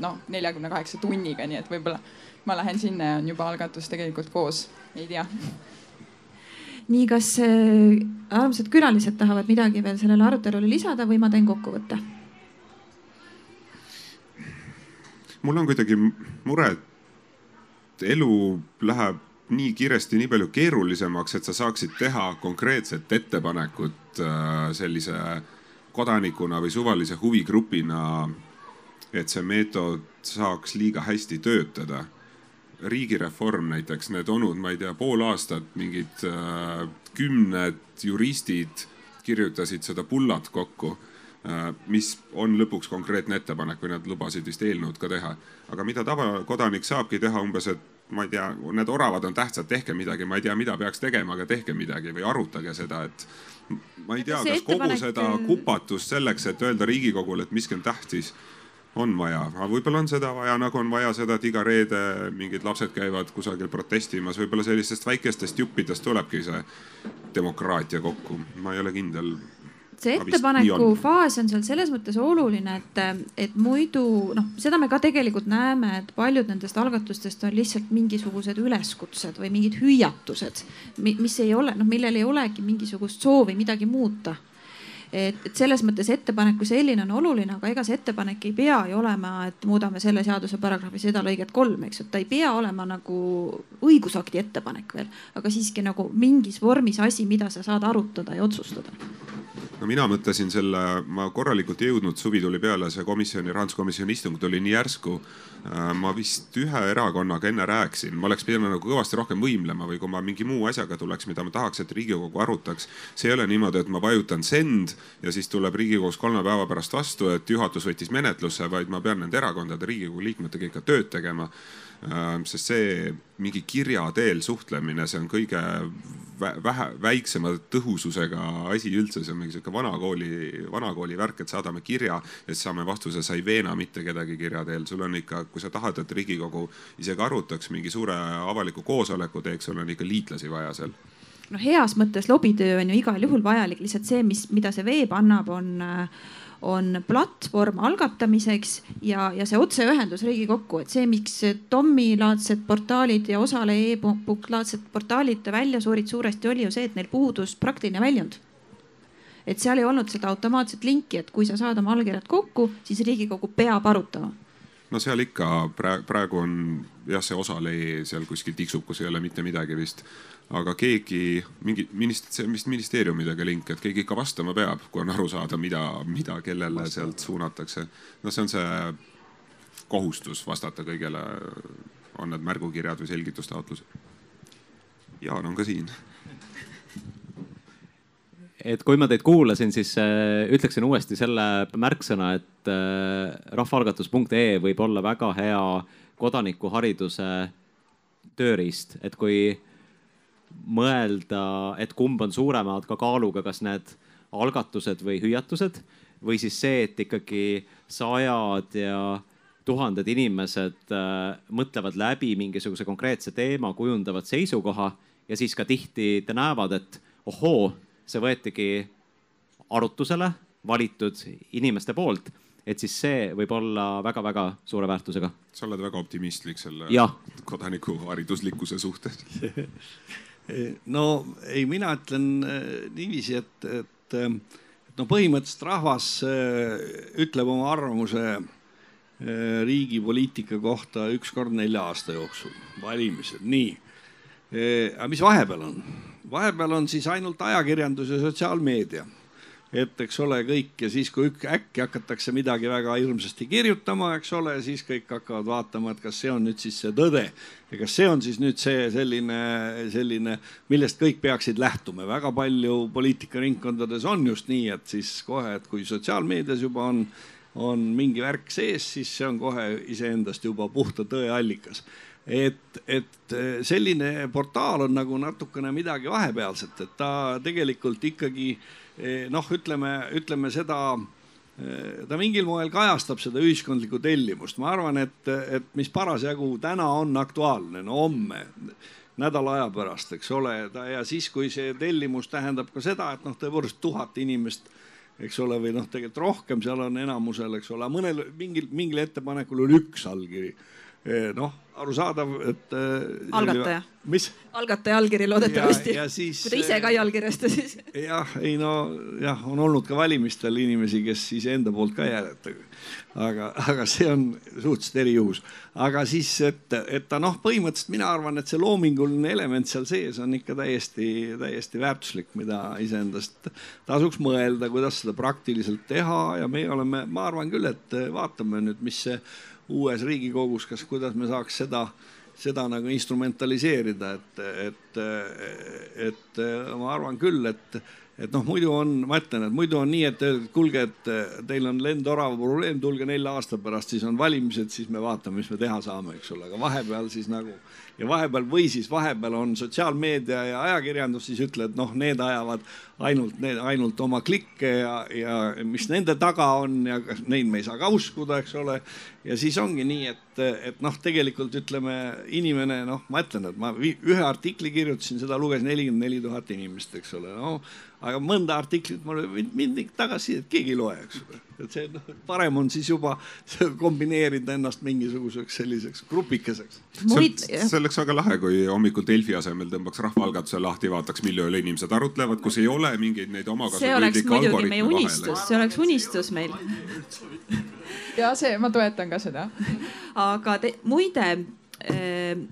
noh, neljakümne kaheksa tunniga, nii et võib-olla ma lähen sinna ja on juba algatus tegelikult koos, ei tea nii, kas äh, armsad külalised tahavad midagi veel sellele arutelule lisada või ma teen kokkuvõtte? mul on kuidagi mure, et elu läheb nii kiiresti nii palju keerulisemaks, et sa saaksid teha konkreetset ettepanekut äh, sellise kodanikuna või suvalise huvigrupina, et see meetod saaks liiga hästi töötada riigireform näiteks, need onud, ma ei tea, pool aastat mingid äh, kümned juristid kirjutasid seda pullat kokku äh,, mis on lõpuks konkreetne ettepanek või nad lubasid vist eelnõud ka teha. aga mida tavakodanik saabki teha umbes, et ma ei tea, need oravad on tähtsad, tehke midagi, ma ei tea, mida peaks tegema, aga tehke midagi või arutage seda, et ma ei tea, kas kogu seda kupatust selleks, et öelda Riigikogule, et miski on tähtis on vaja, aga võib-olla on seda vaja, nagu on vaja seda, et iga reede mingid lapsed käivad kusagil protestimas, võib-olla sellistest väikestest juppidest tulebki see demokraatia kokku, ma ei ole kindel. See ettepaneku faas on seal selles mõttes oluline, et, et muidu noh, seda me ka tegelikult näeme, et paljud nendest algatustest on lihtsalt mingisugused üleskutsed või mingid hüüatused, mis ei ole, noh, millel ei olegi mingisugust soovi midagi muuta et, et selles mõttes ettepanek kui selline on oluline, aga ega see ettepanek ei pea ju olema, et muudame selle seaduse paragrahvi seda lõiget kolm, eks ju, et ta ei pea olema nagu õigusakti ettepanek veel, aga siiski nagu mingis vormis asi, mida sa saad arutada ja otsustada no mina mõtlesin selle, ma korralikult ei jõudnud, suvi tuli peale, see komisjoni, rahanduskomisjoni istung tuli nii järsku. Äh, ma vist ühe erakonnaga enne rääkisin, ma oleks pidanud nagu kõvasti rohkem võimlema või kui ma mingi muu asjaga tuleks, mida ma tahaks, et Riigikogu arutaks. see ei ole niimoodi, et ma vajutan send ja siis tuleb Riigikogus kolme päeva pärast vastu, et juhatus võttis menetlusse, vaid ma pean nende erakondade Riigikogu liikmetega ikka tööd tegema sest see mingi kirja teel suhtlemine, see on kõige vähe, väiksema tõhususega asi üldse, see on mingi sihuke vanakooli, vanakooli värk, et saadame kirja ja siis saame vastuse, sa ei veena mitte kedagi kirja teel. sul on ikka, kui sa tahad, et Riigikogu isegi arutaks mingi suure avaliku koosoleku teeks, sul on ikka liitlasi vaja seal noh, heas mõttes lobitöö on ju igal juhul vajalik, lihtsalt see, mis, mida see veeb annab, on on platvorm algatamiseks ja, ja see otseühendus Riigikokku, et see, miks Tommi-laadsed portaalid ja Osale e-laadsed portaalid välja surid suuresti oli ju see, et neil puudus praktiline väljund et seal ei olnud seda automaatset linki, et kui sa saad oma allkirjad kokku, siis Riigikogu peab arutama no seal ikka praegu, on jah, see osalee seal kuskil tiksub, kus ei ole mitte midagi vist. Aga keegi, mingi minist-, see on vist ministeeriumidega link, et keegi ikka vastama peab, kui on aru saada, mida, mida kellele sealt suunatakse. no see on see kohustus vastata kõigele, on need märgukirjad või selgitustaotlused. Jaan on ka siin et kui ma teid kuulasin, siis äh, ütleksin uuesti selle märksõna, et äh, rahvaalgatus.ee võib olla väga hea kodanikuhariduse tööriist, et kui mõelda, et kumb on suuremad ka kaaluga, kas need algatused või hüüatused või siis see, et ikkagi sajad ja tuhanded inimesed äh, mõtlevad läbi mingisuguse konkreetse teema, kujundavad seisukoha ja siis ka tihti näevad, et ohoo see võetigi arutusele valitud inimeste poolt, et siis see võib olla väga-väga suure väärtusega. sa oled väga optimistlik selle ja. kodanikuhariduslikkuse suhtes no ei, mina ütlen äh, niiviisi, et, et, et no põhimõtteliselt rahvas ütleb oma arvamuse riigi poliitika kohta üks kord nelja aasta jooksul, valimised, nii. aga mis vahepeal on? vahepeal on siis ainult ajakirjandus ja sotsiaalmeedia. Et eks ole kõik ja siis, kui äkki hakatakse midagi väga hirmsasti kirjutama, eks ole, siis kõik hakkavad vaatama, et kas see on nüüd siis see tõde ja kas see on siis nüüd see selline, selline, millest kõik peaksid lähtuma. väga palju poliitikaringkondades on just nii, et siis kohe, et kui sotsiaalmeedias juba on on mingi värk sees, siis see on kohe iseendast juba puhta tõe allikas et, et selline portaal on nagu natukene midagi vahepealset, et ta tegelikult ikkagi eh, noh, ütleme, ütleme seda eh, ta mingil moel kajastab seda ühiskondlikku tellimust, ma arvan, et, et mis parasjagu täna on aktuaalne, no homme, nädala aja pärast, eks ole, ja siis, kui see tellimus tähendab ka seda, et noh, tõepoolest tuhat inimest, eks ole, või noh, tegelikult rohkem, seal on enamusel, eks ole, mõnel mingil, mingil ettepanekul oli üks allkiri noh, arusaadav, et. Äh, algataja. mis? algataja allkiri loodetavasti. Kui ta ise ka ei allkirjasta, siis. jah, ei no jah, on olnud ka valimistel inimesi, kes iseenda poolt ka ei hääleta. aga, aga see on suhteliselt erijuhus. aga siis, et, et ta noh, põhimõtteliselt mina arvan, et see loominguline element seal sees on ikka täiesti, täiesti väärtuslik, mida iseendast tasuks mõelda, kuidas seda praktiliselt teha ja meie oleme, ma arvan küll, et vaatame nüüd, mis see uues Riigikogus, kas, kuidas me saaks seda, seda nagu instrumentaliseerida, et, et, et ma arvan küll, et, et noh, muidu on, ma ütlen, et muidu on nii, et kuulge, et teil on lendorava probleem, tulge nelja aasta pärast, siis on valimised, siis me vaatame, mis me teha saame, eks ole, aga vahepeal siis nagu ja vahepeal või siis vahepeal on sotsiaalmeedia ja ajakirjandus siis ütle, et noh, need ajavad ainult, ainult oma klikke ja, ja mis nende taga on ja neid me ei saa ka uskuda, eks ole. ja siis ongi nii, et, et noh, tegelikult ütleme inimene, noh, ma ütlen, et ma ühe artikli kirjutasin, seda luges nelikümmend neli tuhat inimest, eks ole, no aga mõnda artiklit mul mind tagasisidet keegi ei loe, eks ole. Et see noh, parem on siis juba kombineerida ennast mingisuguseks selliseks grupikeseks. see oleks väga lahe, kui hommikul Delfi asemel tõmbaks rahvaalgatuse lahti, vaataks, mille üle inimesed arutlevad, kus ei ole mingeid neid omakasupüüdlikke algoritme vahel. see oleks muidugi meie unistus, see oleks unistus meil ja see, ma toetan ka seda. aga te, muide äh,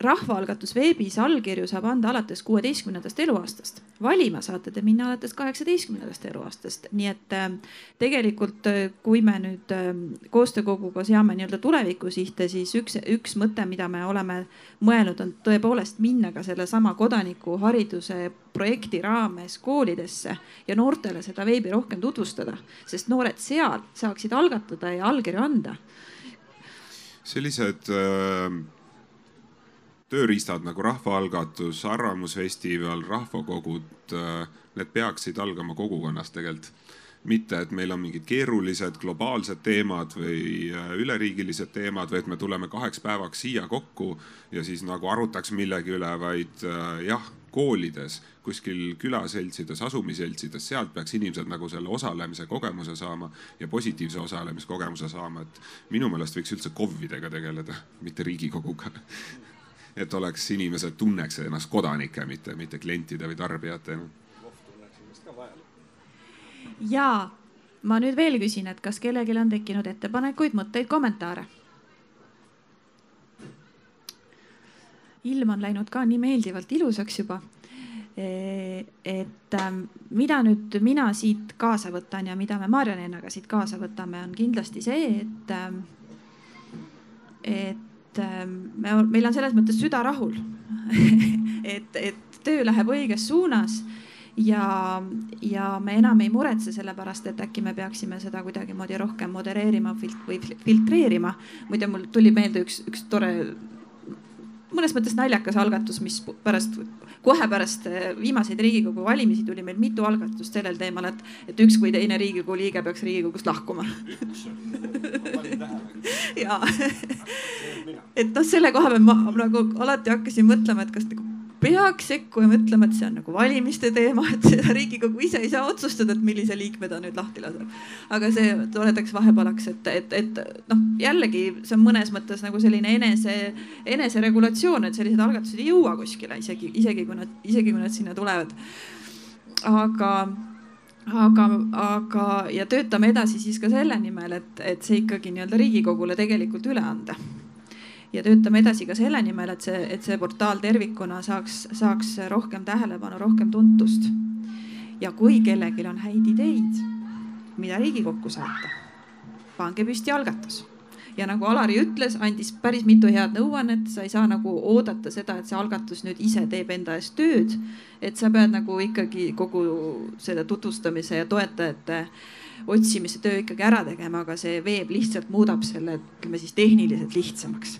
rahvaalgatus veebis allkirju saab anda alates kuueteistkümnendast eluaastast. valima saate te minna alates kaheksateistkümnendast eluaastast, nii et äh, tegelikult äh, kui me nüüd äh, koostöökoguga seame nii-öelda tulevikusihte, siis üks, üks mõte, mida me oleme mõelnud, on tõepoolest minna ka sellesama kodanikuhariduse projekti raames koolidesse ja noortele seda veebi rohkem tutvustada, sest noored seal saaksid algatada ja allkirju anda. sellised äh tööriistad nagu rahvaalgatus, arvamusfestival, rahvakogud, äh, need peaksid algama kogukonnast tegelikult. mitte, et meil on mingid keerulised globaalsed teemad või äh, üleriigilised teemad või et me tuleme kaheks päevaks siia kokku ja siis nagu arutaks millegi üle, vaid äh, jah, koolides, kuskil külaseltsides, asumiseltsides, sealt peaks inimesed nagu selle osalemise kogemuse saama ja positiivse osalemiskogemuse saama, et minu meelest võiks üldse KOV-idega tegeleda, mitte Riigikoguga et oleks inimesed tunneks ennast kodanike, mitte, mitte klientide või tarbijatena. ja ma nüüd veel küsin, et kas kellelgi on tekkinud ettepanekuid, mõtteid, kommentaare? ilm on läinud ka nii meeldivalt ilusaks juba. E, et ähm, mida nüüd mina siit kaasa võtan ja mida me Marja-Leenaga siit kaasa võtame, on kindlasti see, et, ähm, et ähm, me, meil on selles mõttes süda rahul et, et töö läheb õiges suunas ja, ja me enam ei muretse selle pärast, et äkki me peaksime seda kuidagimoodi rohkem modereerima filt või filtreerima. muide, mul tuli meelde üks, üks tore mõnes mõttes naljakas algatus, mis pärast, kohe pärast eh, viimaseid Riigikogu valimisi tuli meil mitu algatust sellel teemal, et, et üks või teine Riigikogu liige peaks Riigikogust lahkuma. ja, et noh, selle koha peal ma nagu alati hakkasin mõtlema, et kas nagu peaks sekkuma ja mõtlema, et see on nagu valimiste teema, et seda Riigikogu ise ei saa otsustada, et millise liikme ta nüüd lahti laseb. aga see toredaks vahepalaks, et, et, et noh, jällegi see on mõnes mõttes nagu selline enese, eneseregulatsioon, et sellised algatused ei jõua kuskile isegi, isegi kui nad, isegi kui nad sinna tulevad. aga aga, aga ja töötame edasi siis ka selle nimel, et, et see ikkagi nii-öelda Riigikogule tegelikult üle anda. Ja töötame edasi ka selle nimel, et see, et see portaal tervikuna saaks, saaks rohkem tähelepanu, rohkem tuntust. ja kui kellelgi on häid ideid, mida Riigikokku saata, pange püsti algatus ja nagu Alari ütles, andis päris mitu head nõuannet, sa ei saa nagu oodata seda, et see algatus nüüd ise teeb enda eest tööd. et sa pead nagu ikkagi kogu selle tutvustamise ja toetajate otsimise töö ikkagi ära tegema, aga see veeb lihtsalt muudab selle, ütleme siis tehniliselt lihtsamaks